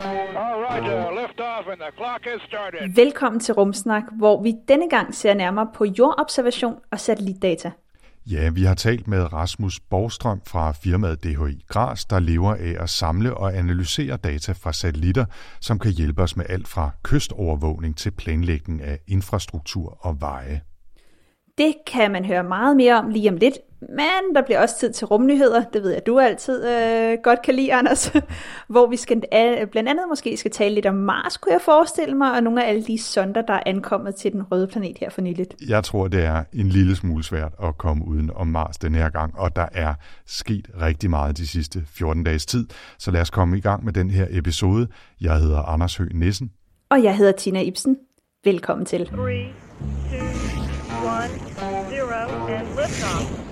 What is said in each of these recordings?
All right, uh, lift off and the clock has started. Velkommen til Rumsnak, hvor vi denne gang ser nærmere på jordobservation og satellitdata. Ja, vi har talt med Rasmus Borgstrøm fra firmaet DHI Gras, der lever af at samle og analysere data fra satellitter, som kan hjælpe os med alt fra kystovervågning til planlægning af infrastruktur og veje. Det kan man høre meget mere om lige om lidt, men der bliver også tid til rumnyheder, det ved jeg, du altid øh, godt kan lide, Anders, hvor vi skal, øh, blandt andet måske skal tale lidt om Mars, kunne jeg forestille mig, og nogle af alle de sonder, der er ankommet til den røde planet her for nyligt. Jeg tror, det er en lille smule svært at komme uden om Mars den her gang, og der er sket rigtig meget de sidste 14 dages tid, så lad os komme i gang med den her episode. Jeg hedder Anders Høgh Nissen. Og jeg hedder Tina Ibsen. Velkommen til. Three, two, and liftoff.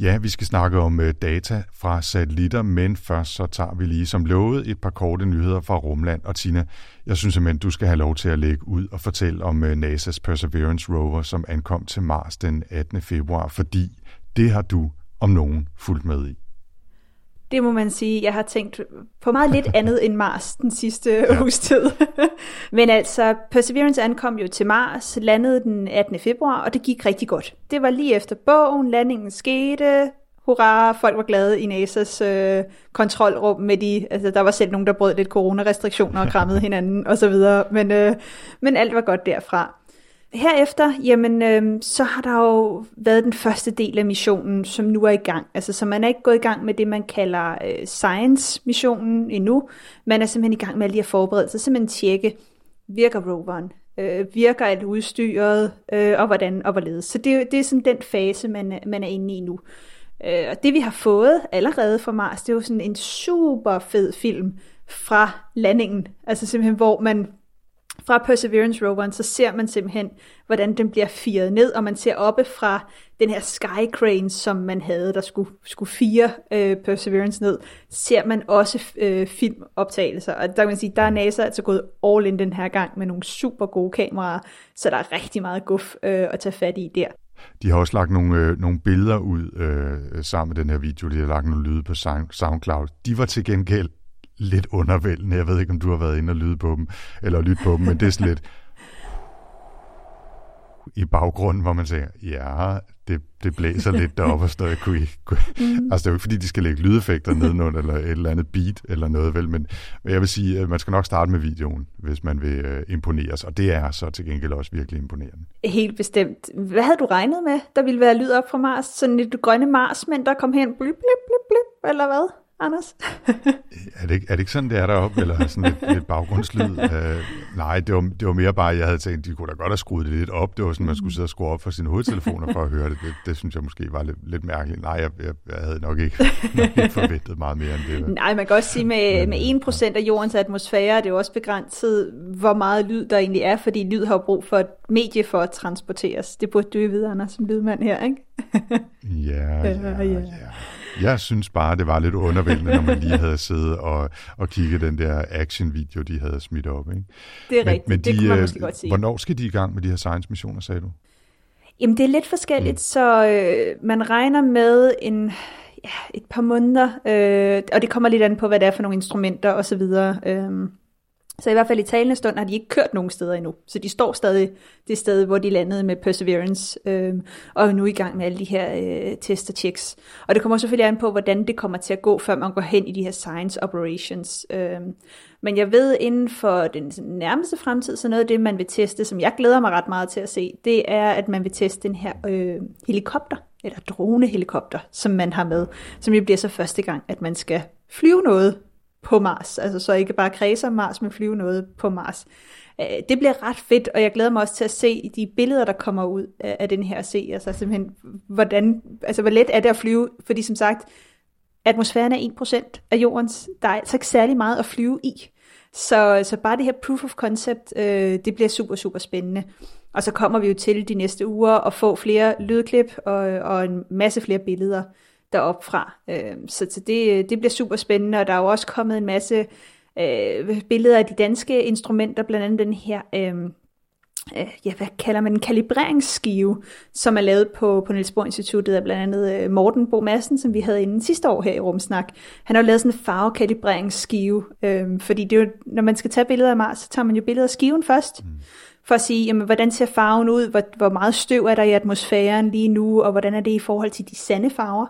Ja, vi skal snakke om øh, data fra satellitter, men først så tager vi lige som lovet et par korte nyheder fra Rumland. Og Tina, jeg synes simpelthen, du skal have lov til at lægge ud og fortælle om øh, NASA's Perseverance rover, som ankom til Mars den 18. februar, fordi det har du om nogen fulgt med i. Det må man sige. Jeg har tænkt på meget lidt andet end Mars den sidste ja. uges tid. Men altså, Perseverance ankom jo til Mars, landede den 18. februar, og det gik rigtig godt. Det var lige efter bogen, landingen skete, hurra, folk var glade i NASA's øh, kontrolrum med de, altså der var selv nogen, der brød lidt coronarestriktioner og krammede hinanden og så videre, men, øh, men alt var godt derfra. Herefter, jamen, øh, så har der jo været den første del af missionen, som nu er i gang. Altså, så man er ikke gået i gang med det, man kalder øh, science-missionen endnu. Man er simpelthen i gang med alle de her forberedelser, simpelthen tjekke, virker roveren, øh, virker alt udstyret, øh, og hvordan og hvorledes. Så det, det er sådan den fase, man, man er inde i nu. Øh, og det vi har fået allerede fra Mars, det er jo sådan en super fed film fra landingen. Altså simpelthen, hvor man fra Perseverance roveren, så ser man simpelthen, hvordan den bliver firet ned, og man ser oppe fra den her sky crane, som man havde, der skulle, skulle fire øh, Perseverance ned, ser man også øh, filmoptagelser. Og der kan man sige, der er NASA altså gået all in den her gang med nogle super gode kameraer, så der er rigtig meget guf øh, at tage fat i der. De har også lagt nogle, øh, nogle billeder ud øh, sammen med den her video. De har lagt nogle lyde på SoundCloud. De var til gengæld lidt undervældende. Jeg ved ikke, om du har været inde og lyde på dem, eller lytte på dem, men det er sådan lidt i baggrunden, hvor man siger, ja, det, det blæser lidt deroppe og stadig kunne I, kunne, mm. Altså det er jo ikke fordi, de skal lægge lydeffekter nedenunder, eller et eller andet beat, eller noget vel, men jeg vil sige, at man skal nok starte med videoen, hvis man vil uh, imponeres, og det er så til gengæld også virkelig imponerende. Helt bestemt. Hvad havde du regnet med, der ville være lyd op fra Mars? Sådan lidt grønne Marsmænd, der kom hen, blip, blip, blip, blip, eller hvad? Anders? er, det ikke, er det ikke sådan, det er deroppe, eller sådan lidt, lidt baggrundslyd? Uh, nej, det var, det var mere bare, jeg havde tænkt, de kunne da godt have skruet det lidt op. Det var sådan, man skulle sidde og skrue op for sine hovedtelefoner for at høre det. Det, det synes jeg måske var lidt, lidt mærkeligt. Nej, jeg, jeg, jeg havde nok ikke, nok ikke forventet meget mere end det. Nej, man kan også sige, med, med 1% af jordens atmosfære, det er jo også begrænset, hvor meget lyd der egentlig er, fordi lyd har brug for et medie for at transporteres. Det burde du jo vide, Anders, som lydmand her, ikke? ja, ja, ja. Jeg synes bare, det var lidt undervældende, når man lige havde siddet og, og kigget den der action-video, de havde smidt op. Ikke? Det er men, rigtigt, men de, det kunne man måske godt sige. Hvornår skal de i gang med de her science-missioner, sagde du? Jamen, det er lidt forskelligt, mm. så øh, man regner med en, ja, et par måneder, øh, og det kommer lidt an på, hvad det er for nogle instrumenter osv., øh, så i hvert fald i talende stund har de ikke kørt nogen steder endnu. Så de står stadig det sted, hvor de landede med Perseverance, øh, og er nu i gang med alle de her øh, test og checks. Og det kommer selvfølgelig an på, hvordan det kommer til at gå, før man går hen i de her science operations. Øh, men jeg ved, inden for den nærmeste fremtid, så noget af det, man vil teste, som jeg glæder mig ret meget til at se, det er, at man vil teste den her øh, helikopter, eller dronehelikopter, som man har med, som jo bliver så første gang, at man skal flyve noget på Mars. Altså så ikke bare kredse om Mars, men flyve noget på Mars. Øh, det bliver ret fedt, og jeg glæder mig også til at se de billeder, der kommer ud af den her se. Altså simpelthen, hvordan, altså hvor let er det at flyve? Fordi som sagt, atmosfæren er 1% af jordens. Der er altså ikke særlig meget at flyve i. Så, så bare det her proof of concept, øh, det bliver super, super spændende. Og så kommer vi jo til de næste uger at få flere lydklip og, og en masse flere billeder derop fra. Øh, så så det, det bliver super spændende, og der er jo også kommet en masse øh, billeder af de danske instrumenter, blandt andet den her... Øh, øh, ja, hvad kalder man en kalibreringsskive, som er lavet på, på Niels Bohr Instituttet af blandt andet øh, Morten Bo Madsen, som vi havde inden sidste år her i Rumsnak. Han har jo lavet sådan en farvekalibreringsskive, øh, fordi det er jo, når man skal tage billeder af Mars, så tager man jo billeder af skiven først, mm for at sige, jamen, hvordan ser farven ud, hvor, hvor meget støv er der i atmosfæren lige nu, og hvordan er det i forhold til de sande farver.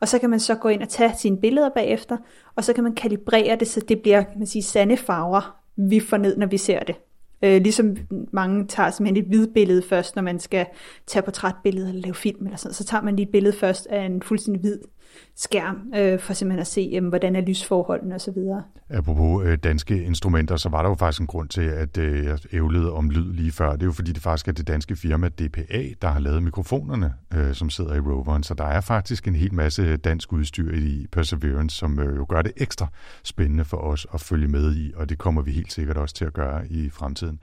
Og så kan man så gå ind og tage sine billeder bagefter, og så kan man kalibrere det, så det bliver kan man sige, sande farver, vi får ned, når vi ser det. Øh, ligesom mange tager simpelthen et hvidbillede først, når man skal tage portrætbillede eller lave film eller sådan, så tager man lige et billede først af en fuldstændig hvid skærm, øh, for simpelthen at se, øh, hvordan er lysforholdene osv. Apropos øh, danske instrumenter, så var der jo faktisk en grund til, at øh, jeg ævlede om lyd lige før. Det er jo fordi, det faktisk er det danske firma DPA, der har lavet mikrofonerne, øh, som sidder i roveren. Så der er faktisk en hel masse dansk udstyr i Perseverance, som øh, jo gør det ekstra spændende for os at følge med i, og det kommer vi helt sikkert også til at gøre i fremtiden.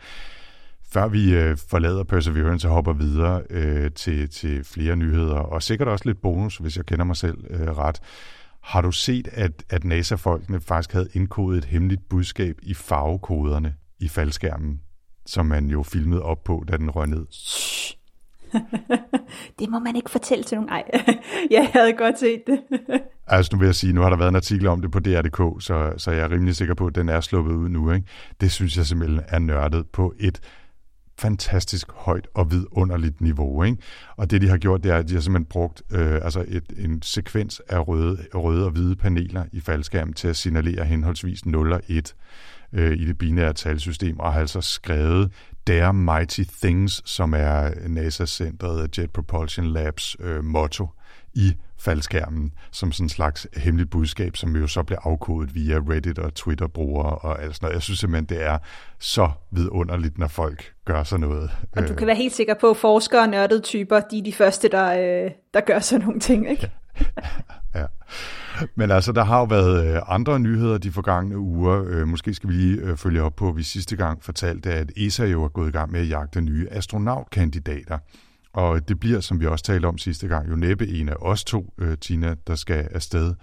Før vi øh, forlader Perseverance og hopper videre øh, til, til flere nyheder, og sikkert også lidt bonus, hvis jeg kender mig selv øh, ret, har du set, at, at NASA-folkene faktisk havde indkodet et hemmeligt budskab i farvekoderne i faldskærmen, som man jo filmede op på, da den røg ned? det må man ikke fortælle til nogen. Ej, jeg havde godt set det. altså nu vil jeg sige, nu har der været en artikel om det på DR.dk, så, så jeg er rimelig sikker på, at den er sluppet ud nu. Ikke? Det synes jeg simpelthen er nørdet på et fantastisk højt og vidunderligt niveau. Ikke? Og det, de har gjort, det er, at de har simpelthen brugt øh, altså et, en sekvens af røde, røde og hvide paneler i faldskærmen til at signalere henholdsvis 0 og 1 øh, i det binære talsystem, og har altså skrevet Dare Mighty Things, som er NASA-centret Jet Propulsion Labs øh, motto i faldskærmen, som sådan en slags hemmeligt budskab, som jo så bliver afkodet via Reddit og Twitter-brugere og alt sådan noget. Jeg synes simpelthen, det er så vidunderligt, når folk gør sådan noget. Og du kan være helt sikker på, at forskere og nørdede typer, de er de første, der, øh, der gør sådan nogle ting, ikke? ja. Men altså, der har jo været øh, andre nyheder de forgangne uger. Øh, måske skal vi lige følge op på, at vi sidste gang fortalte, at ESA jo er gået i gang med at jagte nye astronautkandidater. Og det bliver, som vi også talte om sidste gang, jo næppe en af os to, øh, Tina, der skal afsted.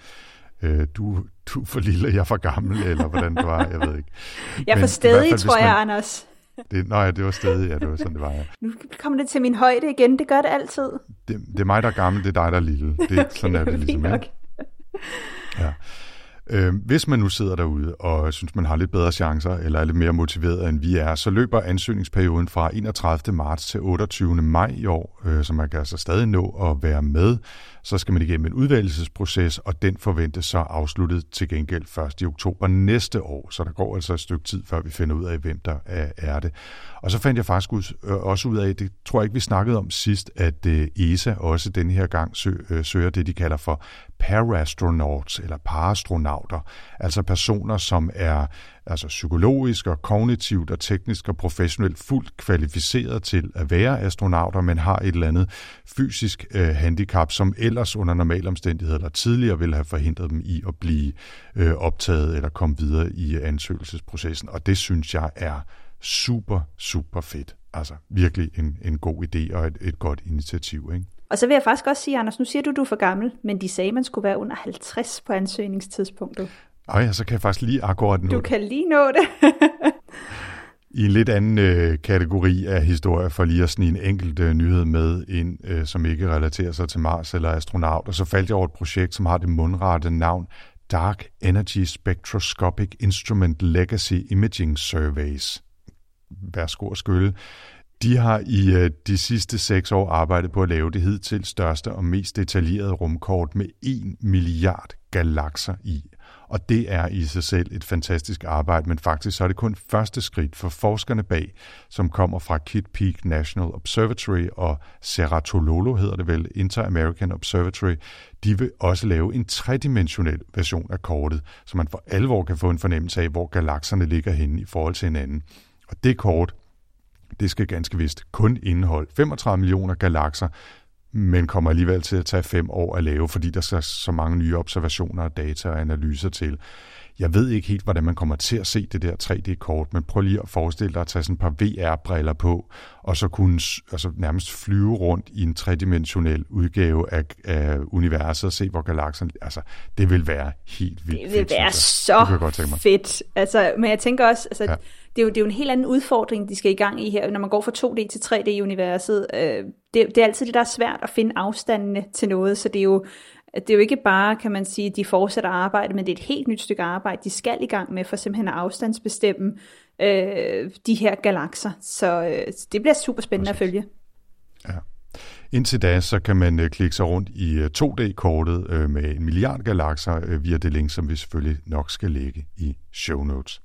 Øh, du, du er for lille, jeg er for gammel, eller hvordan det var, jeg ved ikke. Jeg er for stedig, fald, tror jeg, man, Anders. Det, nej, det var stadig, ja, det var sådan, det var, ja. Nu kommer det til min højde igen, det gør det altid. Det, det er mig, der er gammel, det er dig, der er lille. Det, okay, sådan er det ligesom, ikke? Ja. Øh, hvis man nu sidder derude og synes, man har lidt bedre chancer, eller er lidt mere motiveret, end vi er, så løber ansøgningsperioden fra 31. marts til 28. maj i år, øh, så man kan altså stadig nå at være med. Så skal man igennem en udvalgelsesproces, og den forventes så afsluttet til gengæld 1. i oktober næste år. Så der går altså et stykke tid, før vi finder ud af, hvem der er det. Og så fandt jeg faktisk øh, også ud af, det tror jeg ikke, vi snakkede om sidst, at øh, ESA også denne her gang øh, søger det, de kalder for parastronauts eller parastronauter, altså personer, som er altså psykologisk og kognitivt og teknisk og professionelt fuldt kvalificeret til at være astronauter, men har et eller andet fysisk øh, handicap, som ellers under normale omstændigheder eller tidligere ville have forhindret dem i at blive øh, optaget eller komme videre i ansøgelsesprocessen. Og det synes jeg er super, super fedt. Altså virkelig en, en god idé og et, et godt initiativ. Ikke? Og så vil jeg faktisk også sige, Anders, nu siger du, du er for gammel, men de sagde, man skulle være under 50 på ansøgningstidspunktet. Og ja, så kan jeg faktisk lige akkurat nå Du kan lige nå det. I en lidt anden øh, kategori af historie, for lige at snige en enkelt øh, nyhed med ind, øh, som ikke relaterer sig til Mars eller astronaut. Og så faldt jeg over et projekt, som har det mundrette navn Dark Energy Spectroscopic Instrument Legacy Imaging Surveys. Værsgo at skylle. De har i øh, de sidste seks år arbejdet på at lave det hidtil største og mest detaljerede rumkort med 1 milliard galakser i. Og det er i sig selv et fantastisk arbejde, men faktisk så er det kun første skridt for forskerne bag, som kommer fra Kitt Peak National Observatory og Ceratololo hedder det vel, Inter-American Observatory. De vil også lave en tredimensionel version af kortet, så man for alvor kan få en fornemmelse af, hvor galakserne ligger henne i forhold til hinanden. Og det kort, det skal ganske vist kun indeholde 35 millioner galakser, men kommer alligevel til at tage fem år at lave, fordi der skal så mange nye observationer, data og analyser til. Jeg ved ikke helt, hvordan man kommer til at se det der 3D-kort, men prøv lige at forestille dig at tage sådan et par VR-briller på, og så kunne altså nærmest flyve rundt i en tredimensionel udgave af, af universet og se, hvor galakserne... Altså, det vil være helt vildt Det vil fedt, være. Det så mig. fedt. Altså, men jeg tænker også, altså, Ja. Det, er jo, det er jo en helt anden udfordring, de skal i gang i her, når man går fra 2D til 3D i universet. Øh, det, det er altid det, der er svært at finde afstandene til noget, så det er jo det er jo ikke bare, kan man sige, de fortsætter arbejde, men det er et helt nyt stykke arbejde, de skal i gang med for simpelthen at afstandsbestemme øh, de her galakser. Så øh, det bliver super spændende at følge. Ja. Indtil da, så kan man øh, klikke sig rundt i øh, 2D-kortet øh, med en milliard galakser øh, via det link, som vi selvfølgelig nok skal lægge i show notes.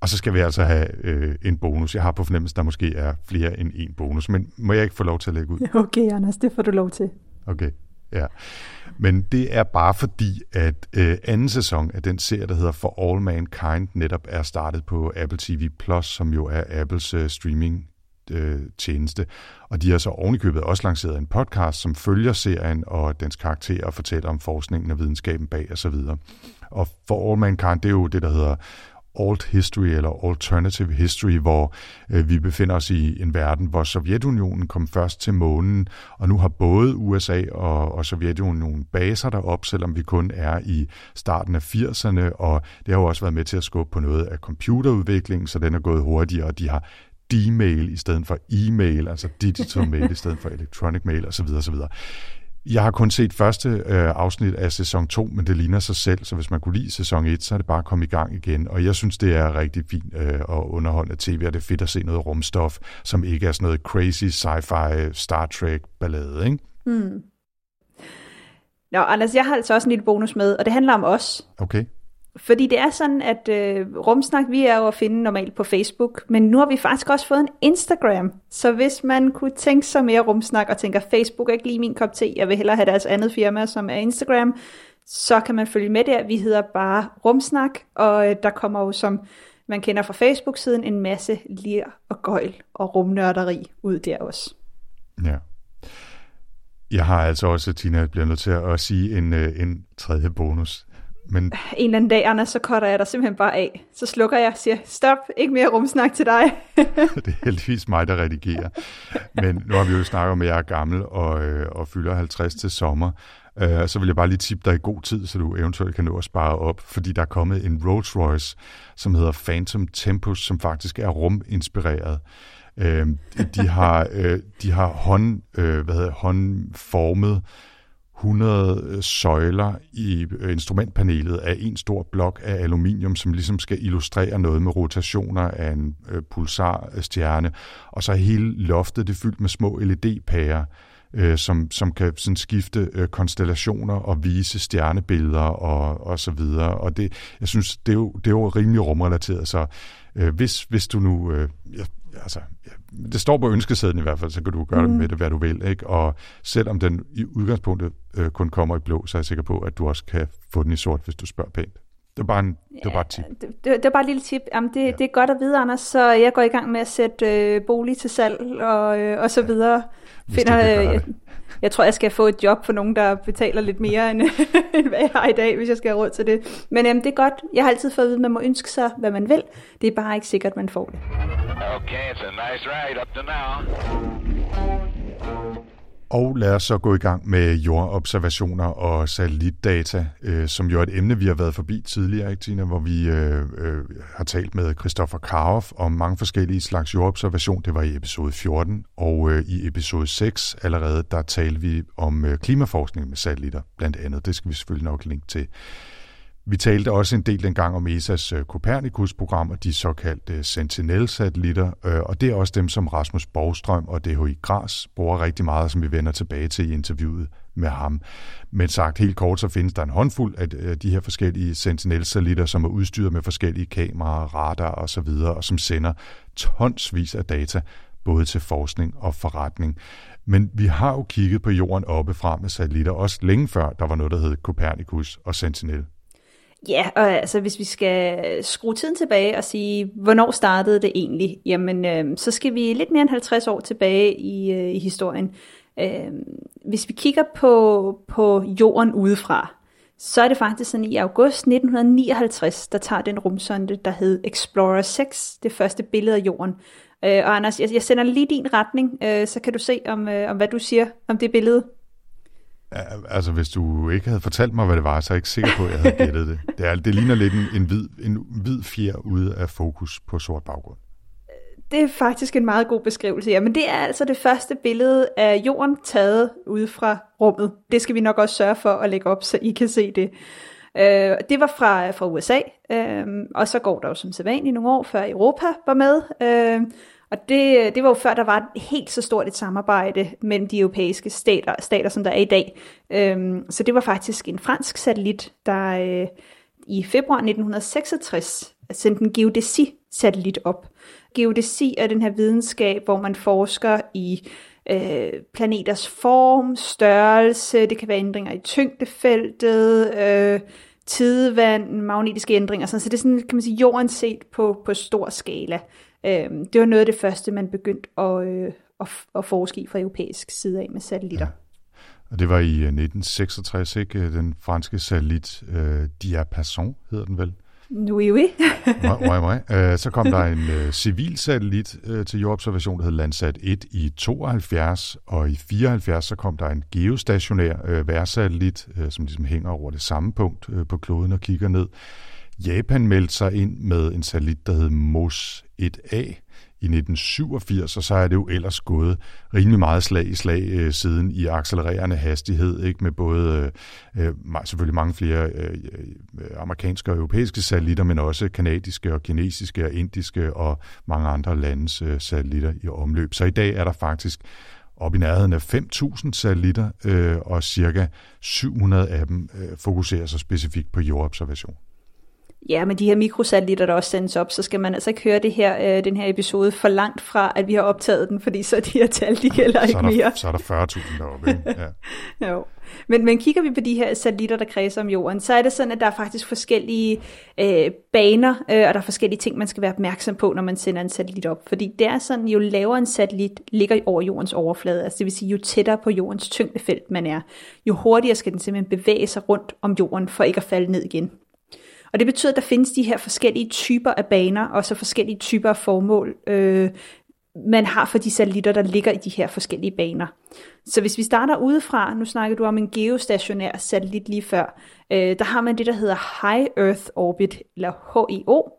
Og så skal vi altså have øh, en bonus. Jeg har på fornemmelse, at der måske er flere end en bonus, men må jeg ikke få lov til at lægge ud? Okay, Anders, det får du lov til. Okay, ja. Men det er bare fordi, at øh, anden sæson af den serie, der hedder For All Mankind, netop er startet på Apple TV+, Plus, som jo er Apples øh, streaming øh, tjeneste. Og de har så ovenikøbet også lanceret en podcast, som følger serien og dens karakterer og fortæller om forskningen og videnskaben bag osv. Og For All Mankind, det er jo det, der hedder alt history eller alternative history, hvor øh, vi befinder os i en verden, hvor Sovjetunionen kom først til månen, og nu har både USA og, og Sovjetunionen baser derop, selvom vi kun er i starten af 80'erne, og det har jo også været med til at skubbe på noget af computerudviklingen, så den er gået hurtigere, og de har D-mail i stedet for e-mail, altså digital mail i stedet for electronic mail osv. osv. Jeg har kun set første øh, afsnit af sæson 2, men det ligner sig selv, så hvis man kunne lide sæson 1, så er det bare at komme i gang igen. Og jeg synes, det er rigtig fint øh, og underholdende tv, og det er fedt at se noget rumstof, som ikke er sådan noget crazy sci-fi Star Trek ballade, ikke? Nå, Anders, jeg har altså også en lille bonus med, og det handler om os. Okay. Fordi det er sådan, at øh, Rumsnak, vi er jo at finde normalt på Facebook, men nu har vi faktisk også fået en Instagram. Så hvis man kunne tænke sig mere Rumsnak og tænker, Facebook er ikke lige min kop te, jeg vil hellere have deres andet firma, som er Instagram, så kan man følge med der. Vi hedder bare Rumsnak, og øh, der kommer jo, som man kender fra Facebook-siden, en masse lir og gøjl og rumnørderi ud der også. Ja. Jeg har altså også, Tina, bliver nødt til at sige en, øh, en tredje bonus. Men En eller anden dag, Anders, så cutter jeg dig simpelthen bare af. Så slukker jeg og siger, stop, ikke mere rumsnak til dig. det er heldigvis mig, der redigerer. Men nu har vi jo snakket om, at jeg er gammel og, øh, og fylder 50 til sommer. Øh, så vil jeg bare lige tippe dig i god tid, så du eventuelt kan nå at spare op, fordi der er kommet en Rolls Royce, som hedder Phantom Tempus, som faktisk er ruminspireret. Øh, de har, øh, de har hånd, øh, hvad hedder, håndformet 100 øh, søjler i øh, instrumentpanelet af en stor blok af aluminium, som ligesom skal illustrere noget med rotationer af en øh, pulsarstjerne. Og så er hele loftet det er fyldt med små LED-pærer, øh, som, som kan sådan skifte øh, konstellationer og vise stjernebilleder og, og så videre. Og det, jeg synes, det er jo, det er jo rimelig rumrelateret, så øh, hvis, hvis du nu... Øh, altså, det står på ønskesedlen i hvert fald, så kan du gøre mm. med det, hvad du vil. Ikke? Og selvom den i udgangspunktet øh, kun kommer i blå, så er jeg sikker på, at du også kan få den i sort, hvis du spørger pænt. Det er bare, en, det er bare et tip. Det, det, det var bare et lille tip. Jamen, det, ja. det er godt at vide, Anders. Så jeg går i gang med at sætte øh, bolig til salg og, øh, og så videre. Hvis kan gøre jeg, det. jeg tror, jeg skal få et job for nogen, der betaler lidt mere, end, end hvad jeg har i dag, hvis jeg skal have råd til det. Men øhm, det er godt. Jeg har altid fået at vide, at man må ønske sig, hvad man vil. Det er bare ikke sikkert, at man får det. Okay, it's a nice ride up to now. Og lad os så gå i gang med jordobservationer og satellitdata, øh, som jo er et emne, vi har været forbi tidligere, ikke, Tina, hvor vi øh, øh, har talt med Christoffer Karoff om mange forskellige slags jordobservation. Det var i episode 14, og øh, i episode 6 allerede, der talte vi om øh, klimaforskning med satellitter, blandt andet. Det skal vi selvfølgelig nok linke til. Vi talte også en del dengang om ESA's øh, Copernicus-program og de såkaldte øh, Sentinel-satellitter, øh, og det er også dem, som Rasmus Borgstrøm og DHI Gras bruger rigtig meget, som vi vender tilbage til i interviewet med ham. Men sagt helt kort, så findes der en håndfuld af de her forskellige Sentinel-satellitter, som er udstyret med forskellige kameraer, radar og så videre, og som sender tonsvis af data, både til forskning og forretning. Men vi har jo kigget på jorden oppefra med satellitter, også længe før der var noget, der hed Copernicus og Sentinel. Ja, og altså hvis vi skal skrue tiden tilbage og sige, hvornår startede det egentlig, jamen øh, så skal vi lidt mere end 50 år tilbage i, øh, i historien. Øh, hvis vi kigger på, på jorden udefra, så er det faktisk sådan i august 1959, der tager den rumsonde, der hed Explorer 6, det første billede af jorden. Øh, og Anders, jeg, jeg sender lige din retning, øh, så kan du se, om, øh, om hvad du siger om det billede. Altså, hvis du ikke havde fortalt mig, hvad det var, så er jeg ikke sikker på, at jeg havde gættet det. Det, er, det ligner lidt en, en, hvid, en hvid fjer ude af fokus på sort baggrund. Det er faktisk en meget god beskrivelse, ja. Men det er altså det første billede af jorden taget ude fra rummet. Det skal vi nok også sørge for at lægge op, så I kan se det. Øh, det var fra, fra USA, øh, og så går der jo som sædvanligt nogle år, før Europa var med. Øh, og det, øh, det var jo før, der var helt så stort et samarbejde mellem de europæiske stater, stater som der er i dag. Øhm, så det var faktisk en fransk satellit, der øh, i februar 1966 sendte en geodesi-satellit op. Geodesi er den her videnskab, hvor man forsker i øh, planeters form, størrelse, det kan være ændringer i tyngdefeltet, øh, tidevand, magnetiske ændringer, sådan. så det er sådan, kan man sige, jorden set på, på stor skala. Øh, det var noget af det første, man begyndte at, øh, at, at forske i fra europæisk side af med satellitter. Og det var i øh, 1966, ikke? Den franske satellit øh, Diapason hedder den vel? Oui, oui. ouais, ouais, ouais. Øh, Så kom der en øh, civil satellit øh, til jordobservation, der hed Landsat 1 i 72, og i 74 så kom der en geostationær øh, værsatellit, øh, som ligesom hænger over det samme punkt øh, på kloden og kigger ned. Japan meldte sig ind med en satellit, der hed MOS 1A i 1987, og så er det jo ellers gået rimelig meget slag i slag øh, siden i accelererende hastighed, ikke med både øh, øh selvfølgelig mange flere øh, øh, amerikanske og europæiske satellitter, men også kanadiske og kinesiske og indiske og mange andre landes øh, satellitter i omløb. Så i dag er der faktisk op i nærheden af 5.000 satellitter, øh, og cirka 700 af dem øh, fokuserer sig specifikt på jordobservation. Ja, men de her mikrosatellitter, der også sendes op, så skal man altså ikke høre det her, øh, den her episode for langt fra, at vi har optaget den, fordi så er de her tal, de gælder ikke så er der, mere. Så er der 40.000 deroppe. Ikke? Ja. Jo. Men, men kigger vi på de her satellitter, der kredser om jorden, så er det sådan, at der er faktisk forskellige øh, baner, øh, og der er forskellige ting, man skal være opmærksom på, når man sender en satellit op. Fordi det er sådan, jo lavere en satellit ligger over jordens overflade, altså det vil sige, jo tættere på jordens tyngdefelt man er, jo hurtigere skal den simpelthen bevæge sig rundt om jorden, for ikke at falde ned igen. Og det betyder, at der findes de her forskellige typer af baner, og så forskellige typer af formål, øh, man har for de satellitter, der ligger i de her forskellige baner. Så hvis vi starter udefra, nu snakker du om en geostationær satellit lige før, øh, der har man det, der hedder High Earth Orbit, eller HEO,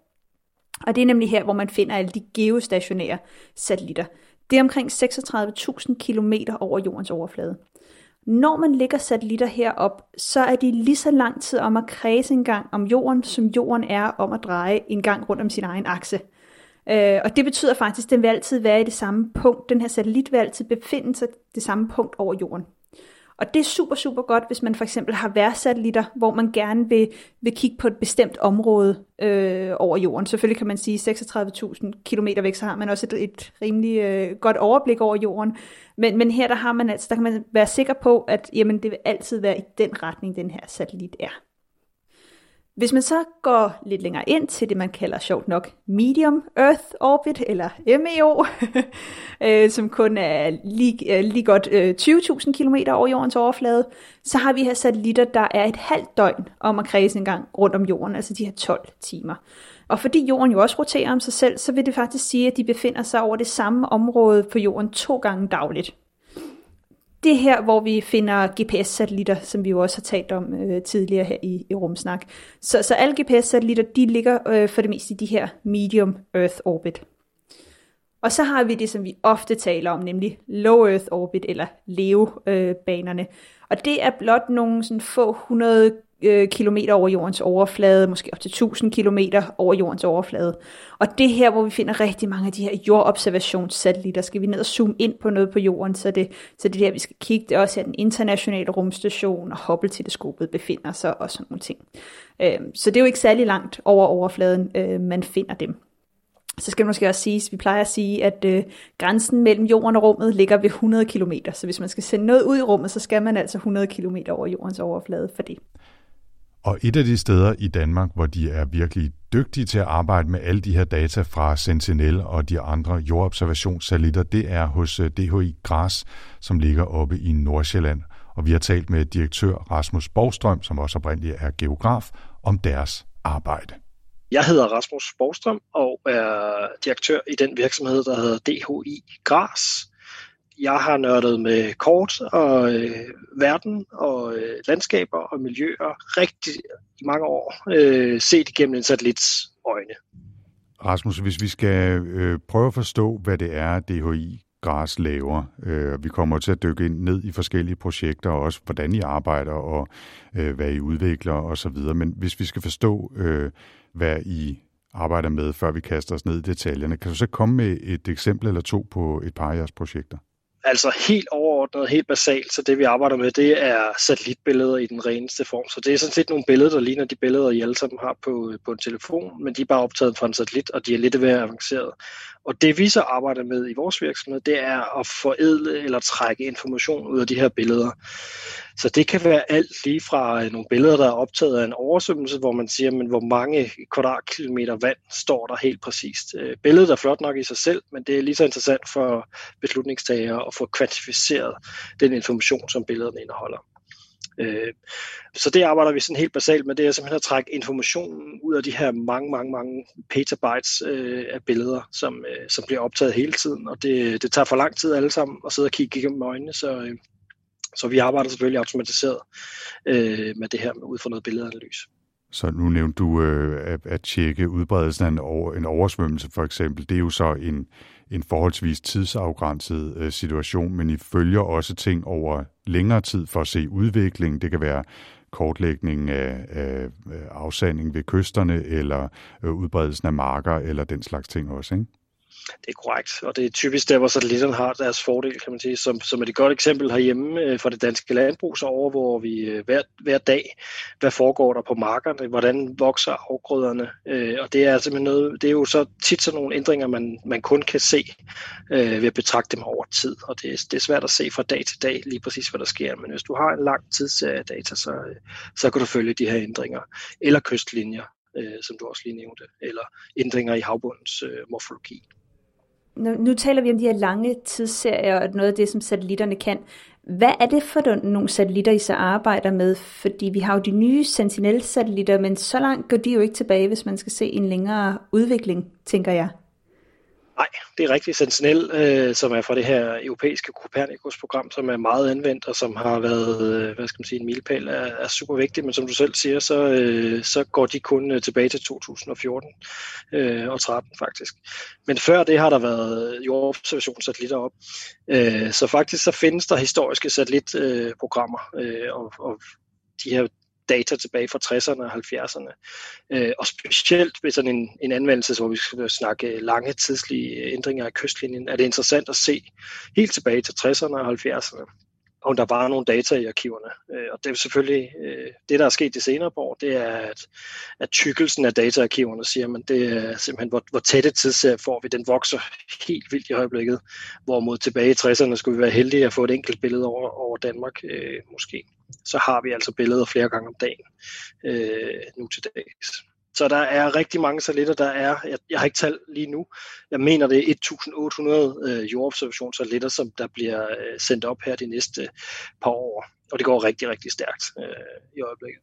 og det er nemlig her, hvor man finder alle de geostationære satellitter. Det er omkring 36.000 km over jordens overflade. Når man lægger satellitter herop, så er de lige så lang tid om at kredse en gang om jorden, som jorden er om at dreje en gang rundt om sin egen akse. Øh, og det betyder faktisk, at den vil altid være i det samme punkt. Den her satellit vil altid befinde sig det samme punkt over jorden. Og det er super, super godt, hvis man for eksempel har værsatellitter, hvor man gerne vil, vil kigge på et bestemt område øh, over jorden. Selvfølgelig kan man sige 36.000 km væk, så har man også et, et rimelig øh, godt overblik over jorden. Men, men her der har man altså, der kan man være sikker på, at jamen, det vil altid være i den retning, den her satellit er. Hvis man så går lidt længere ind til det, man kalder sjovt nok Medium Earth Orbit, eller MEO, øh, som kun er lige, øh, lige godt øh, 20.000 km over jordens overflade, så har vi her satellitter, der er et halvt døgn om at kredse en gang rundt om jorden, altså de her 12 timer. Og fordi jorden jo også roterer om sig selv, så vil det faktisk sige, at de befinder sig over det samme område på jorden to gange dagligt det er her, hvor vi finder GPS-satellitter, som vi jo også har talt om øh, tidligere her i, i Rumsnak. Så, så alle GPS-satellitter, de ligger øh, for det meste i de her medium Earth orbit. Og så har vi det, som vi ofte taler om, nemlig low Earth orbit, eller LEO-banerne. Øh, og det er blot nogle sådan få hundrede øh, kilometer over jordens overflade, måske op til 1000 kilometer over jordens overflade. Og det her, hvor vi finder rigtig mange af de her jordobservationssatellitter. Skal vi ned og zoome ind på noget på jorden, så det, så det er der, vi skal kigge. Det er også her, den internationale rumstation og Hubble-teleskopet befinder sig og sådan nogle ting. Øh, så det er jo ikke særlig langt over overfladen, øh, man finder dem. Så skal det måske også siges, vi plejer at sige, at øh, grænsen mellem jorden og rummet ligger ved 100 km. Så hvis man skal sende noget ud i rummet, så skal man altså 100 km over jordens overflade for det. Og et af de steder i Danmark, hvor de er virkelig dygtige til at arbejde med alle de her data fra Sentinel og de andre jordobservationssatellitter, det er hos øh, DHI Græs, som ligger oppe i Nordsjælland. og vi har talt med direktør Rasmus Borgstrøm, som også oprindeligt er geograf, om deres arbejde. Jeg hedder Rasmus Borgstrøm og er direktør i den virksomhed, der hedder DHI Græs. Jeg har nørdet med kort og øh, verden og øh, landskaber og miljøer rigtig i mange år, øh, set igennem en satellits øjne. Rasmus, hvis vi skal øh, prøve at forstå, hvad det er, DHI Græs laver. Øh, vi kommer til at dykke ind ned i forskellige projekter, og også hvordan I arbejder, og øh, hvad I udvikler osv. Men hvis vi skal forstå, øh, hvad I arbejder med, før vi kaster os ned i detaljerne, kan du så komme med et eksempel eller to på et par af jeres projekter? Altså helt overordnet, helt basalt, så det vi arbejder med, det er satellitbilleder i den reneste form. Så det er sådan set nogle billeder, der ligner de billeder, I alle sammen har på, øh, på en telefon, men de er bare optaget fra en satellit, og de er lidt mere avanceret. Og det vi så arbejder med i vores virksomhed, det er at forædle eller trække information ud af de her billeder. Så det kan være alt lige fra øh, nogle billeder, der er optaget af en oversvømmelse, hvor man siger, men hvor mange kvadratkilometer vand står der helt præcist. Øh, billedet er flot nok i sig selv, men det er lige så interessant for beslutningstagere at få kvantificeret den information, som billederne indeholder. Øh, så det arbejder vi sådan helt basalt med, det er simpelthen at trække informationen ud af de her mange, mange, mange petabytes øh, af billeder, som, øh, som bliver optaget hele tiden, og det, det tager for lang tid alle sammen at sidde og kigge igennem øjnene, så, øh, så vi arbejder selvfølgelig automatiseret øh, med det her med ud fra noget billedanalyse. Så nu nævnte du øh, at, at tjekke udbredelsen af en, over, en oversvømmelse for eksempel. Det er jo så en, en forholdsvis tidsafgrænset øh, situation, men I følger også ting over længere tid for at se udvikling. Det kan være kortlægning af, af afsanding ved kysterne, eller øh, udbredelsen af marker, eller den slags ting også, ikke? Det er korrekt, og det er typisk der, hvor satellitterne har deres fordel, kan man sige. Som, som et godt eksempel herhjemme øh, fra for det danske landbrug, så overvåger vi øh, hver, hver dag, hvad foregår der på markerne, hvordan vokser afgrøderne, øh, og det er altså simpelthen noget, det er jo så tit sådan nogle ændringer, man, man kun kan se øh, ved at betragte dem over tid, og det, det er svært at se fra dag til dag lige præcis, hvad der sker, men hvis du har en lang tidsserie data, så, øh, så kan du følge de her ændringer, eller kystlinjer, øh, som du også lige nævnte, eller ændringer i havbundens øh, morfologi. Nu, nu taler vi om de her lange tidsserier og noget af det, som satellitterne kan. Hvad er det for nogle satellitter, I så arbejder med? Fordi vi har jo de nye Sentinel-satellitter, men så langt går de jo ikke tilbage, hvis man skal se en længere udvikling, tænker jeg. Nej, det er rigtigt. Sentinel, øh, som er fra det her europæiske Copernicus-program, som er meget anvendt og som har været, øh, hvad skal man sige, en milepæl, er, er super vigtigt. Men som du selv siger, så, øh, så går de kun øh, tilbage til 2014 øh, og 13 faktisk. Men før det har der været jordobservationssatellitter op. Øh, så faktisk så findes der historiske satellitprogrammer, øh, og, og de her data tilbage fra 60'erne og 70'erne. Øh, og specielt ved sådan en, en anvendelse, hvor vi skal snakke lange tidslige ændringer af kystlinjen, er det interessant at se helt tilbage til 60'erne og 70'erne om der var nogle data i arkiverne. Øh, og det er selvfølgelig, øh, det der er sket de senere på år, det er, at, at tykkelsen af dataarkiverne, siger man, det er simpelthen, hvor, hvor tætte tidsserier får vi, den vokser helt vildt i øjeblikket, hvorimod tilbage i 60'erne skulle vi være heldige at få et enkelt billede over, over Danmark, øh, måske. Så har vi altså billeder flere gange om dagen øh, nu til dags. Så der er rigtig mange satellitter, der er, jeg, jeg har ikke talt lige nu, jeg mener det er 1800 øh, jordobservationssatellitter, som der bliver øh, sendt op her de næste øh, par år. Og det går rigtig, rigtig stærkt øh, i øjeblikket.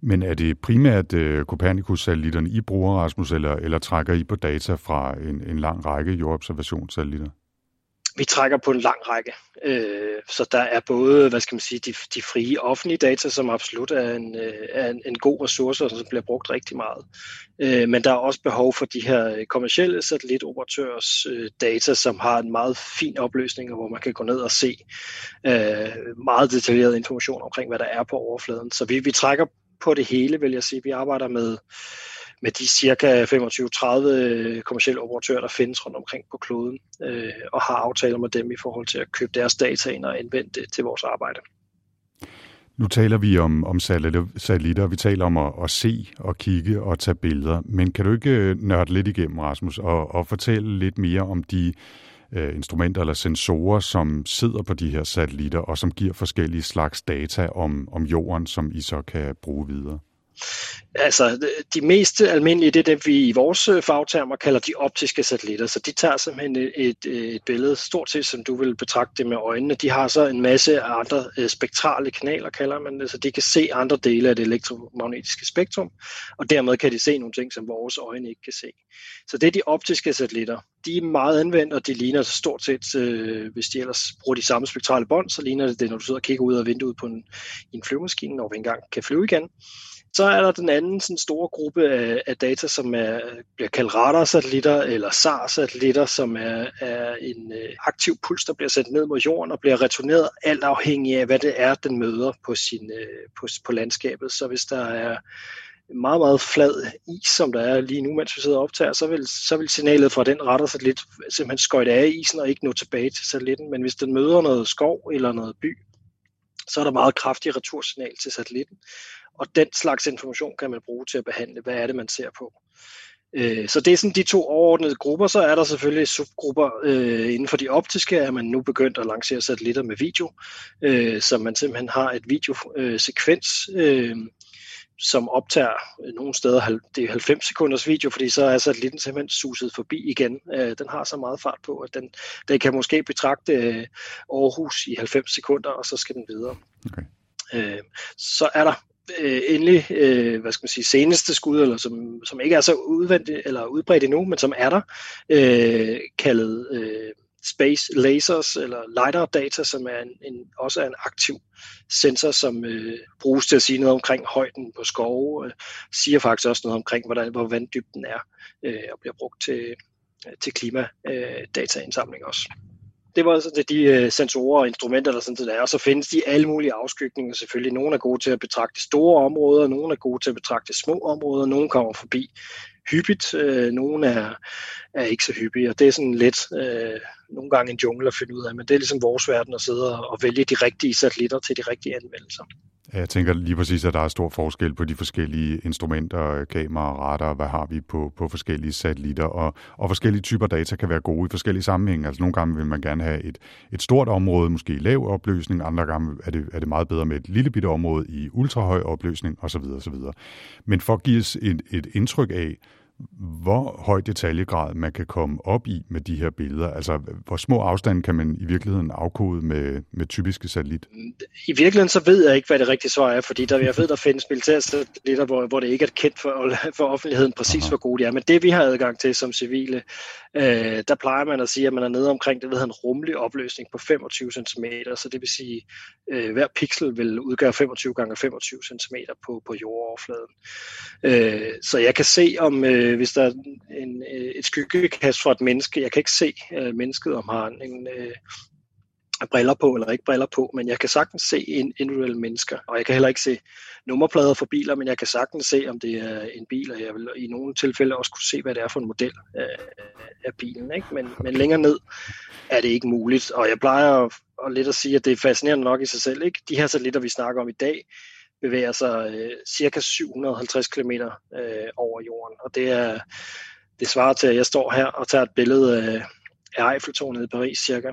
Men er det primært øh, Copernicus-satellitterne, I bruger, Rasmus, eller, eller trækker I på data fra en, en lang række jordobservationssatellitter? Vi trækker på en lang række. Øh, så der er både, hvad skal man sige, de, de frie offentlige data, som absolut er en, øh, er en, en god ressource, og som bliver brugt rigtig meget. Øh, men der er også behov for de her øh, kommersielle satellitoperatørs øh, data, som har en meget fin opløsning, hvor man kan gå ned og se øh, meget detaljeret information omkring, hvad der er på overfladen. Så vi, vi trækker på det hele, vil jeg sige. Vi arbejder med med de cirka 25-30 øh, kommersielle operatører, der findes rundt omkring på kloden, øh, og har aftaler med dem i forhold til at købe deres data ind og anvende det til vores arbejde. Nu taler vi om, om satellitter, vi taler om at, at se og kigge og tage billeder, men kan du ikke øh, nørde lidt igennem, Rasmus, og, og fortælle lidt mere om de øh, instrumenter eller sensorer, som sidder på de her satellitter, og som giver forskellige slags data om, om jorden, som I så kan bruge videre? Altså, de mest almindelige, det er det, vi i vores øh, fagtermer kalder de optiske satellitter. Så de tager simpelthen et, et, øh, et billede, stort set som du vil betragte det med øjnene. De har så en masse andre øh, spektrale kanaler, kalder man det, så de kan se andre dele af det elektromagnetiske spektrum, og dermed kan de se nogle ting, som vores øjne ikke kan se. Så det er de optiske satellitter. De er meget anvendt, og de ligner så stort set, øh, hvis de ellers bruger de samme spektrale bånd, så ligner det det, når du sidder og kigger ud af vinduet på en, en flyvemaskine, når vi engang kan flyve igen. Så er der den anden sådan store gruppe af, af data, som er, bliver kaldt radarsatellitter eller SAR-satellitter, som er, er en øh, aktiv puls, der bliver sendt ned mod jorden og bliver returneret alt afhængig af, hvad det er, den møder på, sin, øh, på, på landskabet. Så hvis der er meget, meget flad is, som der er lige nu, mens vi sidder og optager, så vil, så vil signalet fra den radarsatellit simpelthen skøjte af isen og ikke nå tilbage til satellitten. Men hvis den møder noget skov eller noget by, så er der meget kraftig retursignal til satellitten. Og den slags information kan man bruge til at behandle, hvad er det, man ser på. Øh, så det er sådan de to overordnede grupper. Så er der selvfølgelig subgrupper øh, inden for de optiske, at man nu begyndt at lancere satellitter med video, øh, så man simpelthen har et videosekvens, øh, som optager nogle steder det er 90 sekunders video, fordi så er satellitten simpelthen suset forbi igen. Øh, den har så meget fart på, at den, den kan måske betragte øh, Aarhus i 90 sekunder, og så skal den videre. Okay. Øh, så er der øh, endelig, øh, hvad skal man sige, seneste skud, eller som, som ikke er så udvendigt eller udbredt endnu, men som er der, øh, kaldet øh, Space Lasers eller LiDAR data, som er en, en, også er en aktiv sensor, som øh, bruges til at sige noget omkring højden på skove, øh, siger faktisk også noget omkring, hvordan, hvor vanddybden er, øh, og bliver brugt til, øh, til klimadataindsamling øh, også det var sådan, de øh, sensorer og instrumenter, der sådan er. Og så findes de alle mulige afskygninger selvfølgelig. Nogle er gode til at betragte store områder, nogle er gode til at betragte små områder, nogle kommer forbi hyppigt, øh, nogle er, er ikke så hyppige, og det er sådan lidt øh, nogle gange en jungle at finde ud af, men det er ligesom vores verden at sidde og, og vælge de rigtige satellitter til de rigtige anvendelser. Jeg tænker lige præcis, at der er stor forskel på de forskellige instrumenter, kameraer, radar, hvad har vi på, på forskellige satellitter, og, og forskellige typer data kan være gode i forskellige sammenhænge. Altså nogle gange vil man gerne have et, et stort område, måske i lav opløsning, andre gange er det, er det meget bedre med et lille bitte område i ultrahøj opløsning osv. osv. Men for at give os et, et indtryk af, hvor høj detaljegrad man kan komme op i med de her billeder? Altså, hvor små afstande kan man i virkeligheden afkode med, med typiske satellit? I virkeligheden så ved jeg ikke, hvad det rigtige svar er, fordi der, jeg ved, der findes militære satellitter, hvor, hvor det ikke er kendt for, for offentligheden præcis, Aha. hvor gode de er. Men det, vi har adgang til som civile, øh, der plejer man at sige, at man er nede omkring det, ved en rummelig opløsning på 25 cm, så det vil sige, øh, hver pixel vil udgøre 25 gange 25 cm på, på jordoverfladen. Øh, så jeg kan se, om øh, Øh, hvis der er en, øh, et skyggekast fra et menneske, jeg kan ikke se øh, mennesket, om har en, øh, briller på eller ikke briller på, men jeg kan sagtens se en individuelle mennesker, og jeg kan heller ikke se nummerplader for biler, men jeg kan sagtens se, om det er en bil, og jeg vil i nogle tilfælde også kunne se, hvad det er for en model af, af bilen. Ikke? Men, men længere ned er det ikke muligt, og jeg plejer at, at lidt at sige, at det er fascinerende nok i sig selv. Ikke? De her satellitter, vi snakker om i dag, bevæger sig øh, cirka 750 km øh, over jorden, og det er det svarer til, at jeg står her og tager et billede af, af Eiffeltårnet i Paris cirka.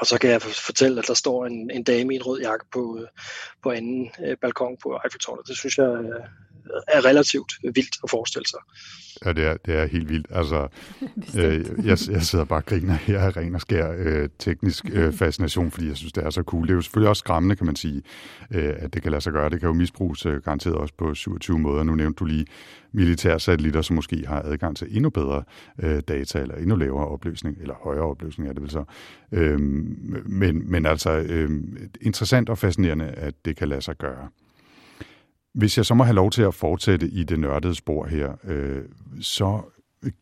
Og så kan jeg fortælle, at der står en, en dame i en rød jakke på, øh, på anden øh, balkon på Eiffeltårnet. Det synes jeg øh, er relativt vildt at forestille sig. Ja, det er, det er helt vildt. Altså, øh, jeg, jeg sidder bare og griner her af ren og skær øh, teknisk øh, fascination, fordi jeg synes, det er så cool. Det er jo selvfølgelig også skræmmende, kan man sige, øh, at det kan lade sig gøre. Det kan jo misbruges øh, garanteret også på 27 måder. Nu nævnte du lige militære satellitter, som måske har adgang til endnu bedre øh, data, eller endnu lavere opløsning, eller højere opløsning er det vel så. Øh, men, men altså, øh, interessant og fascinerende, at det kan lade sig gøre. Hvis jeg så må have lov til at fortsætte i det nørdede spor her, øh, så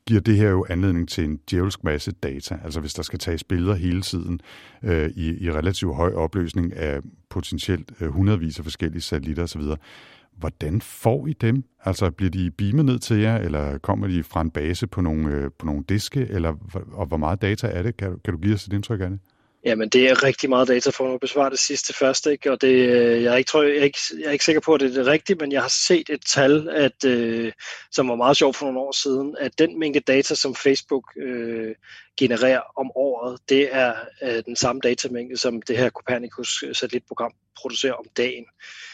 giver det her jo anledning til en djævelsk masse data. Altså hvis der skal tages billeder hele tiden øh, i, i relativt høj opløsning af potentielt øh, hundredvis af forskellige satellitter osv., hvordan får I dem? Altså bliver de beamet ned til jer, eller kommer de fra en base på nogle, øh, på nogle diske, eller og hvor meget data er det? Kan, kan du give os et indtryk af det? Jamen, det er rigtig meget data for at besvare det sidste først, ikke? og det, øh, jeg, er ikke, tror, jeg, er ikke, jeg er ikke sikker på, at det er det rigtige, men jeg har set et tal, at, øh, som var meget sjovt for nogle år siden, at den mængde data, som Facebook øh, genererer om året, det er øh, den samme datamængde, som det her Copernicus satellitprogram producerer om dagen. Øh,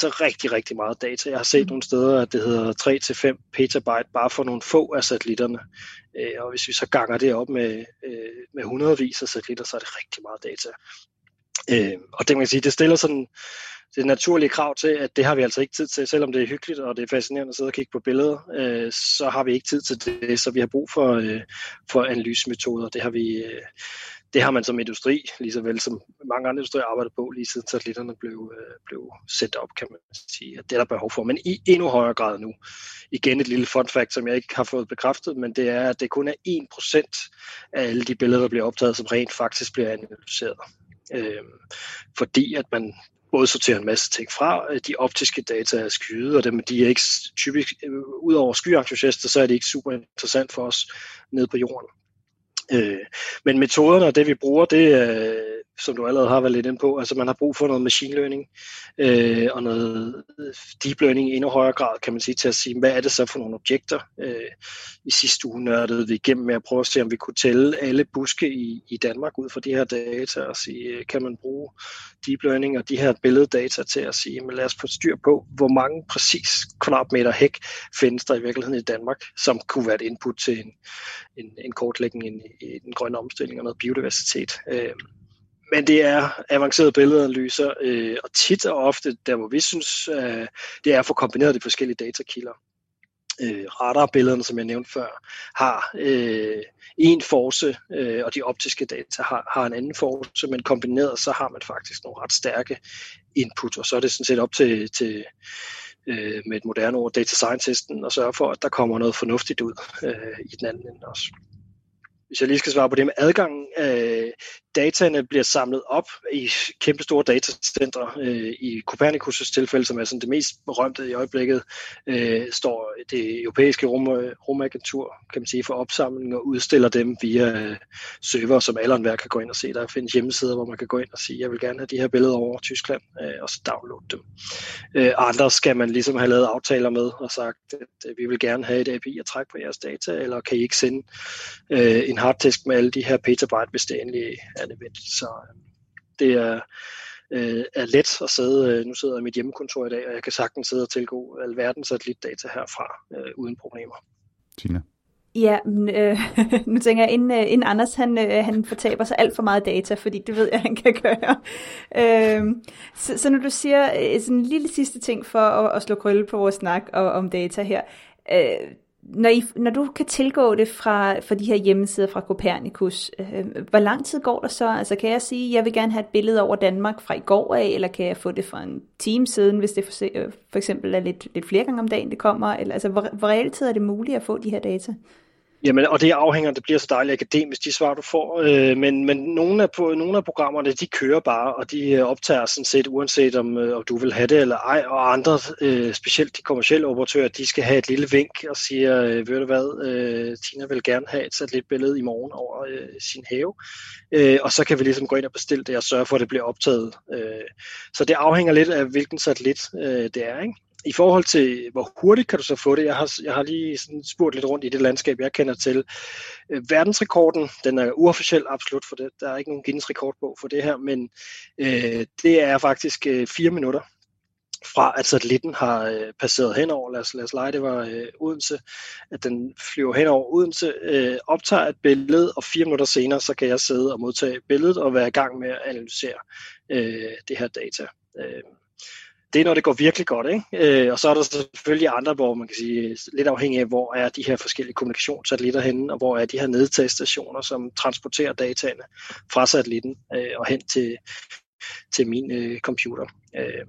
så rigtig, rigtig meget data. Jeg har set nogle steder, at det hedder 3-5 petabyte bare for nogle få af satellitterne. Øh, og hvis vi så ganger det op med, øh, med hundredvis af satellitter, så er det rigtig meget data. Øh, og det man kan sige, det stiller sådan det naturlige krav til, at det har vi altså ikke tid til, selvom det er hyggeligt, og det er fascinerende at sidde og kigge på billeder, øh, så har vi ikke tid til det, så vi har brug for, øh, for analysemetoder. Det har vi, øh, det har man som industri, lige så vel som mange andre industrier arbejder på, lige siden satellitterne blev, øh, blev sat op, kan man sige, at det er der behov for, men i endnu højere grad nu. Igen et lille fun fact, som jeg ikke har fået bekræftet, men det er, at det kun er 1% af alle de billeder, der bliver optaget, som rent faktisk bliver analyseret. Øh, fordi at man både sorterer en masse ting fra. Øh, de optiske data er skyde, og dem, de er ikke typisk, øh, ud over skyentusiaster, så er det ikke super interessant for os nede på jorden. Øh, men metoderne og det vi bruger, det øh, som du allerede har været lidt ind på, altså man har brug for noget machine learning øh, og noget deep learning i endnu højere grad, kan man sige, til at sige, hvad er det så for nogle objekter? Øh, I sidste uge nørdede vi igennem med at prøve at se, om vi kunne tælle alle buske i, i Danmark ud fra de her data og sige, øh, kan man bruge deep learning og de her billeddata til at sige, men lad os få styr på, hvor mange præcis kvadratmeter hæk findes der i virkeligheden i Danmark, som kunne være et input til en, en, en kortlægning i, i den grønne omstilling og noget biodiversitet. Øh, men det er avancerede billedanalyser, øh, og tit og ofte, der hvor vi synes, øh, det er at få kombineret de forskellige datakilder. Øh, radarbillederne, som jeg nævnte før, har øh, en force, øh, og de optiske data har, har en anden force, men kombineret så har man faktisk nogle ret stærke input, og så er det sådan set op til, til øh, med et moderne ord, data scientisten, at sørge for, at der kommer noget fornuftigt ud øh, i den anden ende også hvis jeg lige skal svare på det med adgangen, øh, dataene bliver samlet op i kæmpe store datacenter. Øh, I Copernicus' tilfælde, som er sådan det mest berømte i øjeblikket, øh, står det europæiske rum, rumagentur, kan man sige, for opsamling og udstiller dem via øh, server, som alle enhver kan gå ind og se. Der findes hjemmesider, hvor man kan gå ind og sige, jeg vil gerne have de her billeder over Tyskland, øh, og så downloade dem. Øh, andre skal man ligesom have lavet aftaler med og sagt, at vi vil gerne have et API at trække på jeres data, eller kan I ikke sende øh, en harddisk med alle de her petabyte, hvis det endelig er nødvendigt. Så øh, det er, øh, er let at sidde, øh, nu sidder jeg i mit hjemmekontor i dag, og jeg kan sagtens sidde og tilgå alverdens satellitdata herfra øh, uden problemer. Tina? Ja, men, øh, nu tænker jeg, inden, inden Anders han, øh, han fortaber sig alt for meget data, fordi det ved jeg, han kan gøre. Øh, så, så når du siger sådan en lille sidste ting for at, at slå krølle på vores snak og, om data her, øh, når, I, når du kan tilgå det fra, fra de her hjemmesider fra Copernicus, øh, hvor lang tid går der så? Altså kan jeg sige, jeg vil gerne have et billede over Danmark fra i går af, eller kan jeg få det fra en time siden, hvis det for, øh, for eksempel er lidt, lidt flere gange om dagen, det kommer? Eller, altså hvor, hvor reelt tid er det muligt at få de her data? Jamen, og det afhænger, det bliver så dejligt akademisk, de svar, du får. Øh, men men nogle, af, på, nogle af programmerne, de kører bare, og de øh, optager sådan set, uanset om, øh, om du vil have det eller ej. Og andre, øh, specielt de kommersielle operatører, de skal have et lille vink og siger, øh, ved du hvad, øh, Tina vil gerne have et satellitbillede i morgen over øh, sin have. Øh, og så kan vi ligesom gå ind og bestille det og sørge for, at det bliver optaget. Øh, så det afhænger lidt af, hvilken satellit øh, det er, ikke? I forhold til, hvor hurtigt kan du så få det, jeg har, jeg har lige sådan spurgt lidt rundt i det landskab, jeg kender til. Øh, verdensrekorden, den er uofficiel absolut, for det, der er ikke nogen Guinness rekordbog for det her, men øh, det er faktisk øh, fire minutter fra at satellitten har øh, passeret henover, lad os, lad os lege, det var øh, Odense, at den flyver henover Odense, øh, optager et billede, og fire minutter senere, så kan jeg sidde og modtage billedet og være i gang med at analysere øh, det her data. Øh, det er, når det går virkelig godt. Ikke? Øh, og så er der selvfølgelig andre, hvor man kan sige, lidt afhængig af, hvor er de her forskellige kommunikationssatellitter henne, og hvor er de her nedtagsstationer, som transporterer dataene fra satellitten øh, og hen til, til min øh, computer. Øh,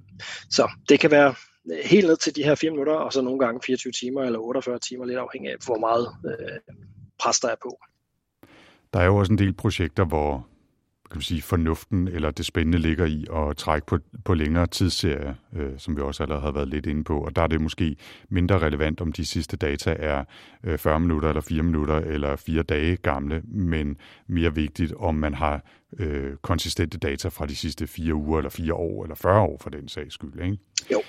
så det kan være øh, helt ned til de her 4 minutter, og så nogle gange 24 timer eller 48 timer, lidt afhængig af, hvor meget øh, pres der er på. Der er jo også en del projekter, hvor kan man sige, fornuften eller det spændende ligger i at trække på, på længere tidsserie, øh, som vi også allerede har været lidt inde på. Og der er det måske mindre relevant, om de sidste data er øh, 40 minutter eller 4 minutter eller 4 dage gamle, men mere vigtigt, om man har øh, konsistente data fra de sidste 4 uger eller 4 år eller 40 år for den sags skyld. Ikke? Jo,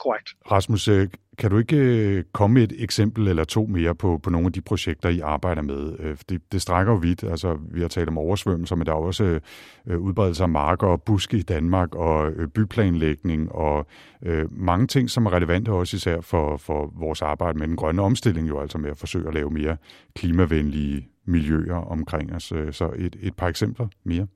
korrekt. Rasmus, øh, kan du ikke øh, komme med et eksempel eller to mere på, på nogle af de projekter, I arbejder med? Øh, det, det strækker jo vidt. Altså, vi har talt om oversvømmelser, men der er også øh, udbredelse af marker og buske i Danmark og øh, byplanlægning og øh, mange ting, som er relevante også især for, for vores arbejde med den grønne omstilling, jo altså med at forsøge at lave mere klimavenlige miljøer omkring os. Øh, så et, et par eksempler mere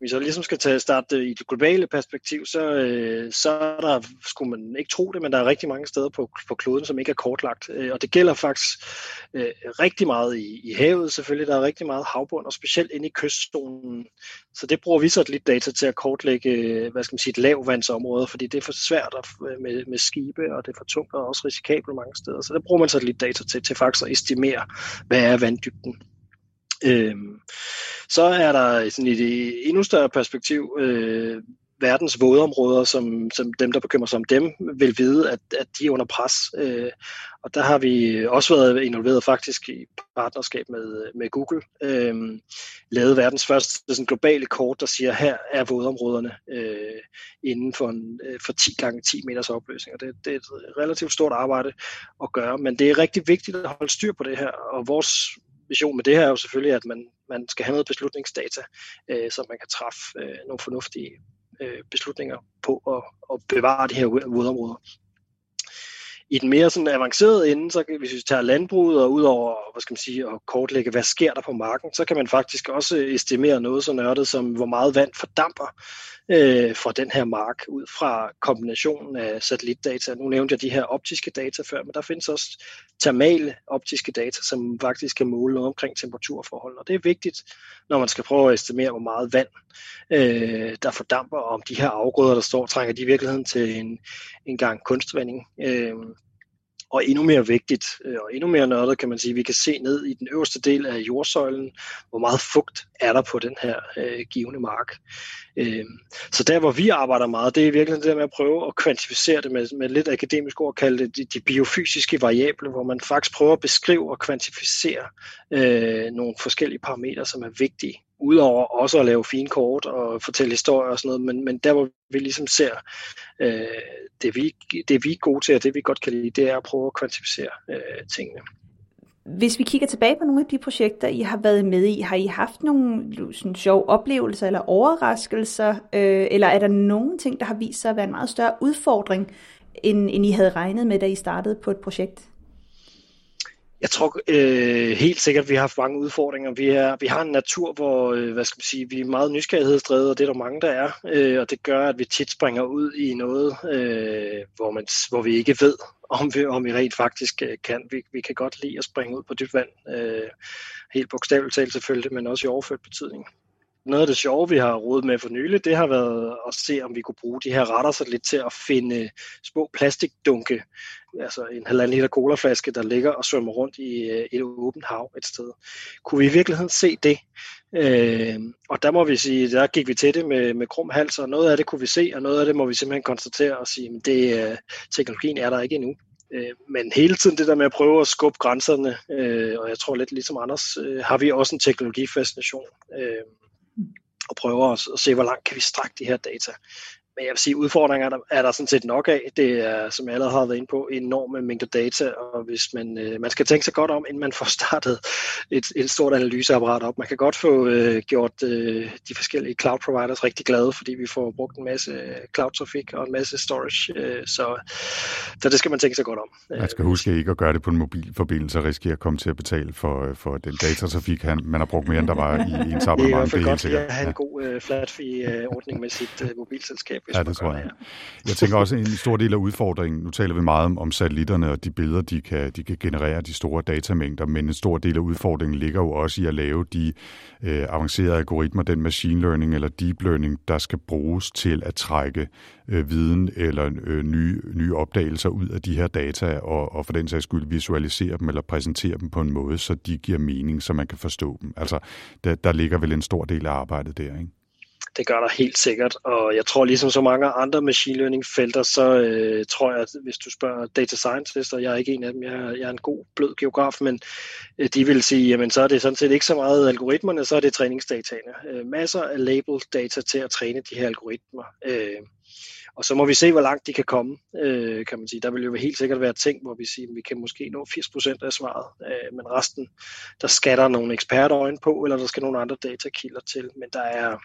vi så ligesom skal tage starte øh, i det globale perspektiv, så, øh, så er der, skulle man ikke tro det, men der er rigtig mange steder på, på kloden, som ikke er kortlagt. Øh, og det gælder faktisk øh, rigtig meget i, i havet selvfølgelig. Der er rigtig meget havbund, og specielt inde i kystzonen. Så det bruger vi så lidt data til at kortlægge, øh, hvad skal man sige, et lavvandsområde, fordi det er for svært at, øh, med, med skibe, og det er for tungt og også risikabelt mange steder. Så der bruger man så lidt data til, til faktisk at estimere, hvad er vanddybden. Øh, så er der sådan i det endnu større perspektiv øh, verdens vådområder, som, som dem, der bekymrer sig om dem, vil vide, at, at de er under pres. Øh, og der har vi også været involveret faktisk i partnerskab med, med Google, øh, lavet verdens første sådan globale kort, der siger, her er vådområderne øh, inden for, en, øh, for 10 gange 10 meters opløsning. Og det, det er et relativt stort arbejde at gøre, men det er rigtig vigtigt at holde styr på det her, og vores vision med det her er jo selvfølgelig, at man, man skal have noget beslutningsdata, øh, så man kan træffe øh, nogle fornuftige øh, beslutninger på at, at bevare de her vådområder. I den mere sådan avancerede ende, så hvis vi tager landbruget og udover hvad skal man sige, at kortlægge, hvad sker der på marken, så kan man faktisk også estimere noget så nørdet som, hvor meget vand fordamper øh, fra den her mark ud fra kombinationen af satellitdata. Nu nævnte jeg de her optiske data før, men der findes også termale optiske data, som faktisk kan måle noget omkring temperaturforhold. Og det er vigtigt, når man skal prøve at estimere, hvor meget vand øh, der fordamper, og om de her afgrøder, der står, trænger de i virkeligheden til en, en gang kunstvanding. Øh, og endnu mere vigtigt, øh, og endnu mere nørdet kan man sige, vi kan se ned i den øverste del af jordsøjlen, hvor meget fugt er der på den her øh, givende mark. Øh, så der, hvor vi arbejder meget, det er virkelig det der med at prøve at kvantificere det med, med lidt akademisk ord, kalde det de, de biofysiske variable, hvor man faktisk prøver at beskrive og kvantificere øh, nogle forskellige parametre, som er vigtige udover også at lave fine kort og fortælle historier og sådan noget, men, men der hvor vi ligesom ser, øh, det, vi, det vi er gode til, og det vi godt kan lide, det er at prøve at kvantificere øh, tingene. Hvis vi kigger tilbage på nogle af de projekter, I har været med i, har I haft nogle sådan, sjove oplevelser eller overraskelser, øh, eller er der nogle ting, der har vist sig at være en meget større udfordring, end, end I havde regnet med, da I startede på et projekt? Jeg tror øh, helt sikkert, at vi har haft mange udfordringer. Vi, er, vi har en natur, hvor øh, hvad skal man sige, vi er meget nysgerrighedsdrevet, og det er der mange, der er. Øh, og det gør, at vi tit springer ud i noget, øh, hvor, man, hvor vi ikke ved, om vi, om vi rent faktisk øh, kan. Vi, vi kan godt lide at springe ud på dybt vand. Øh, helt bogstaveligt talt selvfølgelig, men også i overført betydning. Noget af det sjove, vi har rodet med for nylig, det har været at se, om vi kunne bruge de her retter så lidt til at finde små plastikdunke, altså en halvanden liter colaflaske, der ligger og svømmer rundt i øh, et åbent hav et sted. Kunne vi i virkeligheden se det? Øh, og der må vi sige, der gik vi til det med, med krum hals, og noget af det kunne vi se, og noget af det må vi simpelthen konstatere og sige, at det, øh, teknologien er der ikke endnu. Øh, men hele tiden det der med at prøve at skubbe grænserne, øh, og jeg tror lidt ligesom Anders, øh, har vi også en teknologifascination. Øh, og prøver at, at se, hvor langt kan vi strække de her data. Men jeg vil sige, udfordringer er der, er der sådan set nok af. Det er, som jeg allerede har været inde på, enorme mængder data, og hvis man, øh, man skal tænke sig godt om, inden man får startet et, et stort analyseapparat op. Man kan godt få øh, gjort øh, de forskellige cloud providers rigtig glade, fordi vi får brugt en masse cloud-trafik og en masse storage, øh, så, så det skal man tænke sig godt om. Man skal huske ikke at gøre det på en mobilforbindelse og risikere at komme til at betale for, for den datatrafik, han, man har brugt mere, end der var i ens abonnement. Det er i hvert fald godt at have en god øh, flat fee-ordning med sit øh, mobilselskab hvis ja, det tror jeg. Det jeg tænker også, en stor del af udfordringen, nu taler vi meget om, om satellitterne og de billeder, de kan, de kan generere de store datamængder, men en stor del af udfordringen ligger jo også i at lave de øh, avancerede algoritmer, den machine learning eller deep learning, der skal bruges til at trække øh, viden eller øh, nye, nye opdagelser ud af de her data, og, og for den sags skyld visualisere dem eller præsentere dem på en måde, så de giver mening, så man kan forstå dem. Altså, der, der ligger vel en stor del af arbejdet der, ikke? Det gør der helt sikkert, og jeg tror ligesom så mange andre machine learning felter, så øh, tror jeg, at hvis du spørger data scientists, og jeg er ikke en af dem, jeg er, jeg er en god blød geograf, men øh, de vil sige, jamen så er det sådan set ikke så meget algoritmerne, så er det træningsdataene. Øh, masser af labeled data til at træne de her algoritmer. Øh, og så må vi se, hvor langt de kan komme, øh, kan man sige. Der vil jo helt sikkert være ting, hvor vi siger, at vi kan måske nå 80% af svaret, øh, men resten, der skal der nogle ekspertøjne på, eller der skal nogle andre datakilder til. Men der er,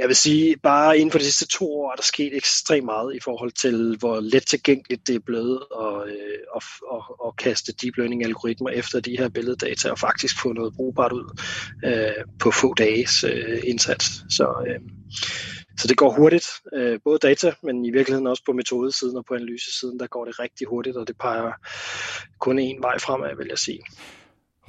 jeg vil sige, bare inden for de sidste to år er der sket ekstremt meget i forhold til, hvor let tilgængeligt det er blevet at, øh, at, at, at kaste deep learning algoritmer efter de her billeddata og faktisk få noget brugbart ud øh, på få dages øh, indsats. Så, øh, så det går hurtigt, øh, både data, men i virkeligheden også på metodesiden og på analysesiden, der går det rigtig hurtigt, og det peger kun en vej fremad, vil jeg sige.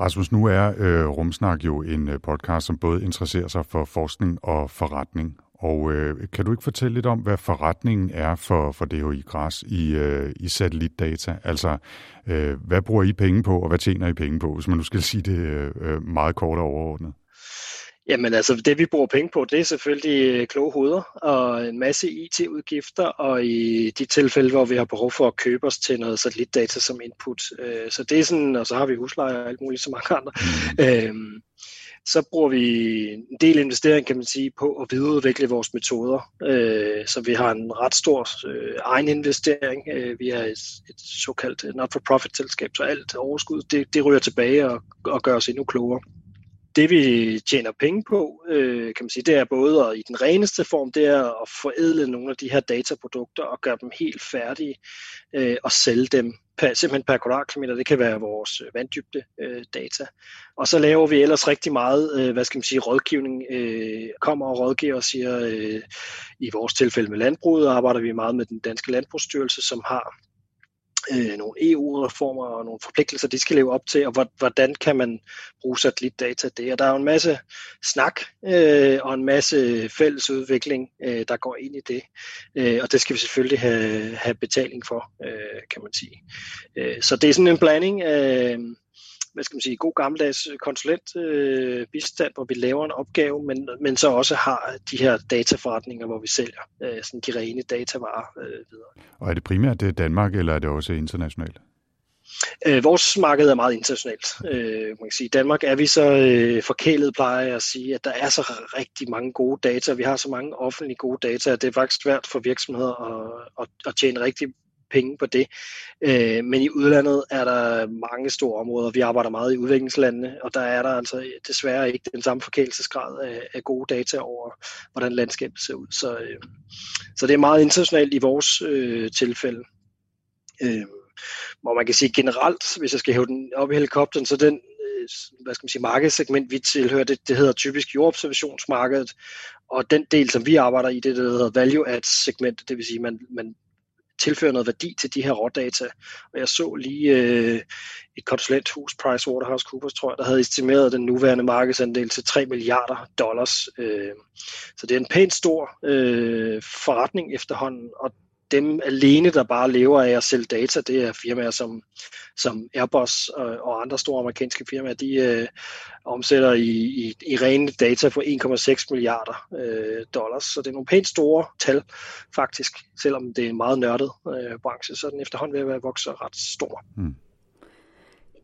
Rasmus, nu er øh, Rumsnak jo en øh, podcast, som både interesserer sig for forskning og forretning. Og øh, kan du ikke fortælle lidt om, hvad forretningen er for, for DHI Græs i, øh, i satellitdata? Altså, øh, hvad bruger I penge på, og hvad tjener I penge på, hvis man nu skal sige det øh, øh meget kort og overordnet? Jamen altså, det vi bruger penge på, det er selvfølgelig øh, kloge hoveder og en masse IT-udgifter, og i de tilfælde, hvor vi har behov for at købe os til noget satellitdata som input. Øh, så det er sådan, og så har vi husleje og alt muligt, så mange andre. Øhm, så bruger vi en del investering, kan man sige, på at videreudvikle vores metoder. Øh, så vi har en ret stor egen investering. vi er et, et såkaldt not-for-profit-selskab, så alt overskud, det, det ryger tilbage og, og gør os endnu klogere det vi tjener penge på, øh, kan man sige, det er både at, i den reneste form, det er at forædle nogle af de her dataprodukter og gøre dem helt færdige øh, og sælge dem per, simpelthen per kvadratkilometer. Det kan være vores øh, vanddybde øh, data. Og så laver vi ellers rigtig meget, øh, hvad skal man sige, rådgivning. Øh, kommer og rådgiver og siger, øh, i vores tilfælde med landbruget, arbejder vi meget med den danske landbrugsstyrelse, som har øh, nogle EU-reformer og nogle forpligtelser, de skal leve op til, og hvordan kan man bruge satellitdata det. Og der er jo en masse snak øh, og en masse fælles udvikling, øh, der går ind i det. Øh, og det skal vi selvfølgelig have, have betaling for, øh, kan man sige. Øh, så det er sådan en blanding af... Øh, hvad skal man sige, god gammeldags konsulent øh, bistand, hvor vi laver en opgave, men, men så også har de her dataforretninger, hvor vi sælger øh, sådan de rene datavarer øh, videre. Og er det primært det Danmark, eller er det også internationalt? Øh, vores marked er meget internationalt. Øh, man kan sige, I Danmark er vi så øh, forkælet, plejer jeg at sige, at der er så rigtig mange gode data. Vi har så mange offentlige gode data, at det er faktisk svært for virksomheder at, at, at tjene rigtig penge på det. Øh, men i udlandet er der mange store områder. Vi arbejder meget i udviklingslandene, og der er der altså desværre ikke den samme forkælelsesgrad af, af gode data over, hvordan landskabet ser ud. Så, øh, så det er meget internationalt i vores øh, tilfælde. Øh, hvor man kan sige generelt, hvis jeg skal hæve den op i helikopteren, så den øh, hvad skal man sige, markedssegment, vi tilhører, det, det hedder typisk jordobservationsmarkedet, og den del, som vi arbejder i, det, det hedder value add segment, det vil sige, man, man tilføre noget værdi til de her rådata. Og jeg så lige øh, et konsulenthus, PricewaterhouseCoopers, tror jeg, der havde estimeret den nuværende markedsandel til 3 milliarder dollars. Øh, så det er en pænt stor øh, forretning efterhånden, og dem alene, der bare lever af at sælge data, det er firmaer som, som Airbus og, og andre store amerikanske firmaer, de øh, omsætter i, i, i rene data for 1,6 milliarder øh, dollars. Så det er nogle pænt store tal, faktisk. Selvom det er en meget nørdet øh, branche, så er den efterhånden ved at være vokset ret stor. Mm.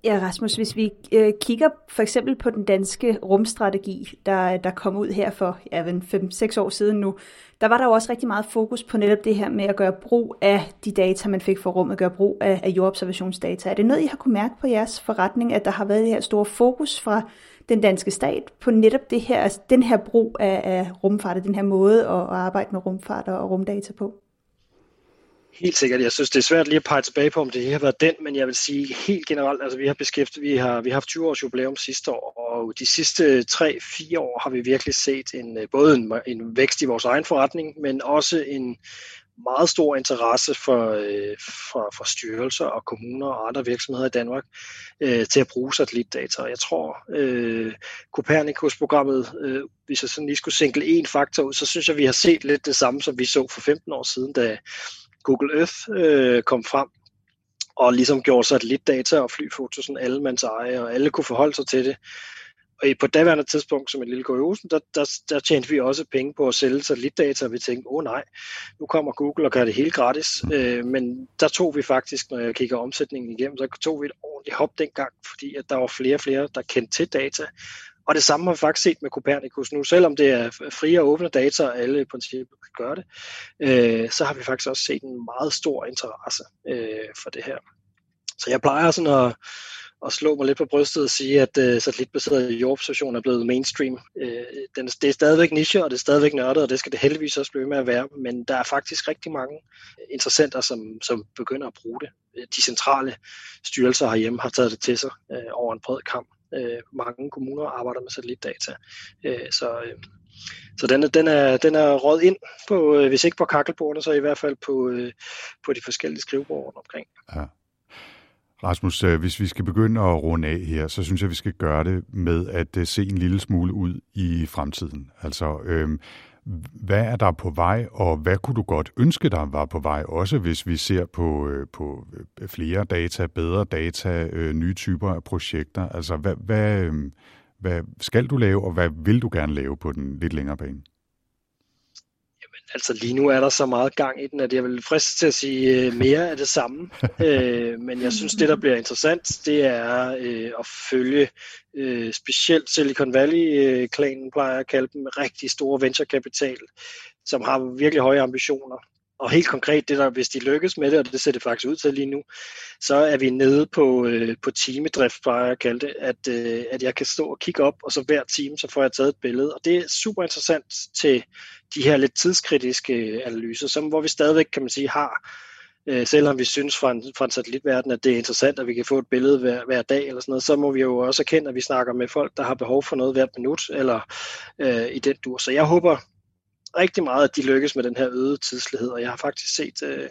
Ja, Rasmus, hvis vi øh, kigger for eksempel på den danske rumstrategi, der, der kom ud her for ja, 5-6 år siden nu, der var der jo også rigtig meget fokus på netop det her med at gøre brug af de data, man fik fra rummet, gøre brug af, af jordobservationsdata. Er det noget, I har kunne mærke på jeres forretning, at der har været det her store fokus fra den danske stat på netop det her, altså den her brug af, af rumfart, den her måde at, at arbejde med rumfart og rumdata på? Helt sikkert. Jeg synes, det er svært lige at pege tilbage på, om det har været den, men jeg vil sige helt generelt, altså vi har beskæftiget, vi har, vi har haft 20 års jubilæum sidste år, og de sidste 3-4 år har vi virkelig set en, øh, både en, en vækst i vores egen forretning, men også en meget stor interesse for, øh, for, for styrelser og kommuner og andre virksomheder i Danmark øh, til at bruge satellitdata. Jeg tror, øh, Copernicus-programmet, øh, hvis jeg sådan lige skulle single en faktor ud, så synes jeg, vi har set lidt det samme, som vi så for 15 år siden, da Google Earth øh, kom frem og ligesom gjorde satellitdata og flyfoto sådan alle mands eje, og alle kunne forholde sig til det. Og på daværende tidspunkt, som en lille kuriosen, der, der, der tjente vi også penge på at sælge satellitdata, og vi tænkte, åh oh, nej, nu kommer Google og gør det helt gratis. Øh, men der tog vi faktisk, når jeg kigger omsætningen igennem, så tog vi et ordentligt hop dengang, fordi at der var flere og flere, der kendte til data, og det samme har vi faktisk set med Copernicus nu. Selvom det er frie og åbne data, og alle i princippet kan gøre det, øh, så har vi faktisk også set en meget stor interesse øh, for det her. Så jeg plejer sådan at, at slå mig lidt på brystet og sige, at øh, satellitbaseret jordobservation er blevet mainstream. Øh, den, det er stadigvæk niche, og det er stadigvæk nørdet, og det skal det heldigvis også blive med at være, men der er faktisk rigtig mange interessenter, som, som begynder at bruge det. Øh, de centrale styrelser herhjemme har taget det til sig øh, over en bred kamp. Øh, mange kommuner arbejder med satellitdata. Øh, så øh, så den, den, er, den er råd ind på, øh, hvis ikke på kakkelbordene, så i hvert fald på, øh, på de forskellige skrivebord omkring. Ja. Rasmus, øh, hvis vi skal begynde at runde af her, så synes jeg, vi skal gøre det med at øh, se en lille smule ud i fremtiden. Altså, øh, hvad er der på vej, og hvad kunne du godt ønske, der var på vej, også hvis vi ser på, øh, på øh, flere data, bedre data, øh, nye typer af projekter? Altså, hvad, hvad, hvad skal du lave, og hvad vil du gerne lave på den lidt længere bane? Altså lige nu er der så meget gang i den, at jeg vil friste til at sige øh, mere af det samme. øh, men jeg synes, det der bliver interessant, det er øh, at følge øh, specielt Silicon Valley-klanen, plejer at kalde dem, rigtig store venturekapital, som har virkelig høje ambitioner. Og helt konkret, det der, hvis de lykkes med det, og det ser det faktisk ud til lige nu, så er vi nede på, øh, på timedrift, plejer jeg at kalde det, at, øh, at jeg kan stå og kigge op, og så hver time, så får jeg taget et billede. Og det er super interessant til de her lidt tidskritiske analyser, som, hvor vi stadigvæk, kan man sige, har øh, selvom vi synes fra en, fra en satellitverden, at det er interessant, at vi kan få et billede hver, hver dag eller sådan noget, så må vi jo også erkende, at vi snakker med folk, der har behov for noget hvert minut, eller øh, i den dur. Så jeg håber rigtig meget, at de lykkes med den her øgede tidslighed, og jeg har faktisk set øh,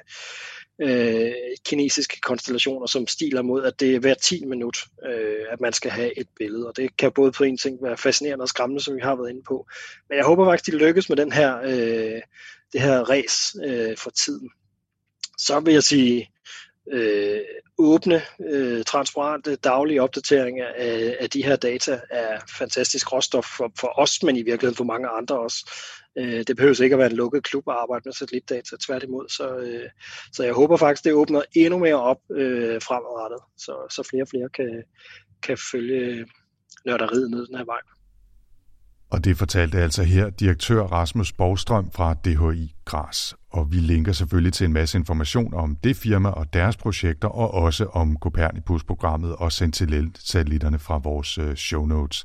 øh, kinesiske konstellationer, som stiler mod, at det er hver 10 minut, øh, at man skal have et billede. Og det kan både på en ting være fascinerende og skræmmende, som vi har været inde på. Men jeg håber faktisk, de lykkes med den her, øh, det her race øh, for tiden. Så vil jeg sige, øh, åbne, øh, transparente, daglige opdateringer af, af de her data er fantastisk råstof for, for os, men i virkeligheden for mange andre også. Øh, det behøver ikke at være en lukket klub at arbejde med satellitdata, tværtimod. Så, øh, så jeg håber faktisk, det åbner endnu mere op øh, fremadrettet, så, så flere og flere kan, kan følge øh, nørderiet ned den her vej. Og det fortalte altså her direktør Rasmus Borgstrøm fra DHI Gras. Og vi linker selvfølgelig til en masse information om det firma og deres projekter, og også om Copernicus-programmet og Sentinel-satellitterne fra vores øh, show notes.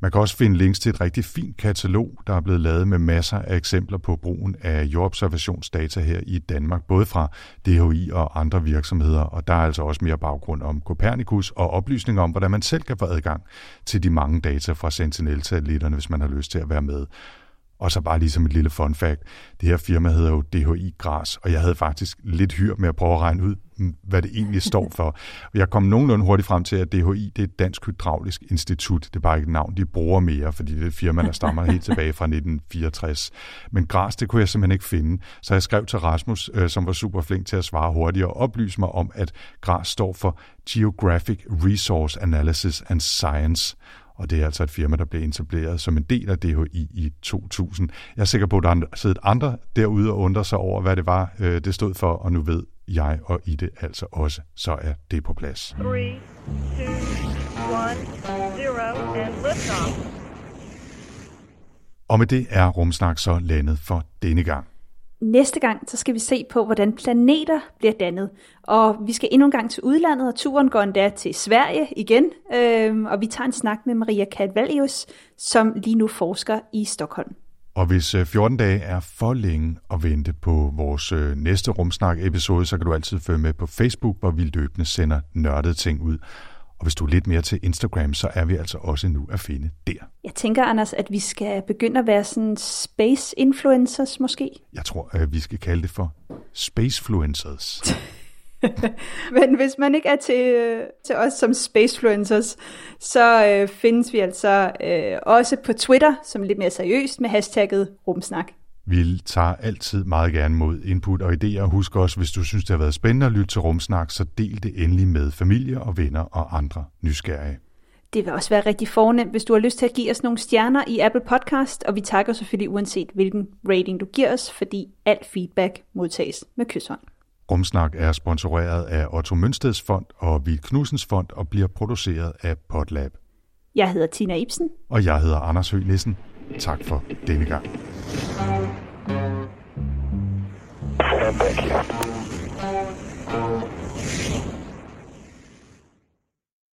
Man kan også finde links til et rigtig fint katalog, der er blevet lavet med masser af eksempler på brugen af jordobservationsdata her i Danmark, både fra DHI og andre virksomheder, og der er altså også mere baggrund om Copernicus og oplysninger om, hvordan man selv kan få adgang til de mange data fra Sentinel-satellitterne, hvis man har lyst til at være med. Og så bare lige som et lille fun fact, det her firma hedder jo DHI Gras, og jeg havde faktisk lidt hyr med at prøve at regne ud, hvad det egentlig står for. Jeg kom nogenlunde hurtigt frem til, at DHI det er et dansk hydraulisk institut. Det er bare ikke et navn, de bruger mere, fordi det er et firma, der stammer helt tilbage fra 1964. Men Gras, det kunne jeg simpelthen ikke finde. Så jeg skrev til Rasmus, øh, som var super flink til at svare hurtigt og oplyse mig om, at Gras står for Geographic Resource Analysis and Science og det er altså et firma, der blev etableret som en del af DHI i 2000. Jeg er sikker på, at der har siddet andre derude og undrer sig over, hvad det var, øh, det stod for, og nu ved jeg og I det altså også, så er det på plads. 3, 2, 1, 0, and liftoff. Og med det er Rumsnak så landet for denne gang. Næste gang, så skal vi se på, hvordan planeter bliver dannet. Og vi skal endnu en gang til udlandet, og turen går endda til Sverige igen. Øhm, og vi tager en snak med Maria Kalvalius, som lige nu forsker i Stockholm. Og hvis øh, 14 dage er for længe at vente på vores øh, næste Rumsnak-episode, så kan du altid følge med på Facebook, hvor vi løbende sender nørdede ting ud. Og hvis du er lidt mere til Instagram, så er vi altså også nu at finde der. Jeg tænker, Anders, at vi skal begynde at være sådan space influencers måske? Jeg tror, at vi skal kalde det for spacefluencers. Men hvis man ikke er til, til os som spacefluencers, så øh, findes vi altså øh, også på Twitter, som lidt mere seriøst, med hashtagget rumsnak. Vi tager altid meget gerne mod input og idéer. Husk også, hvis du synes, det har været spændende at lytte til Rumsnak, så del det endelig med familie og venner og andre nysgerrige. Det vil også være rigtig fornemt, hvis du har lyst til at give os nogle stjerner i Apple Podcast, og vi takker selvfølgelig uanset hvilken rating du giver os, fordi alt feedback modtages med kysshånd. Rumsnak er sponsoreret af Otto Mønsteds Fond og Vild Knudsens Fond og bliver produceret af Podlab. Jeg hedder Tina Ibsen. Og jeg hedder Anders Høgh Nissen. Tak for denne gang. Stand back here.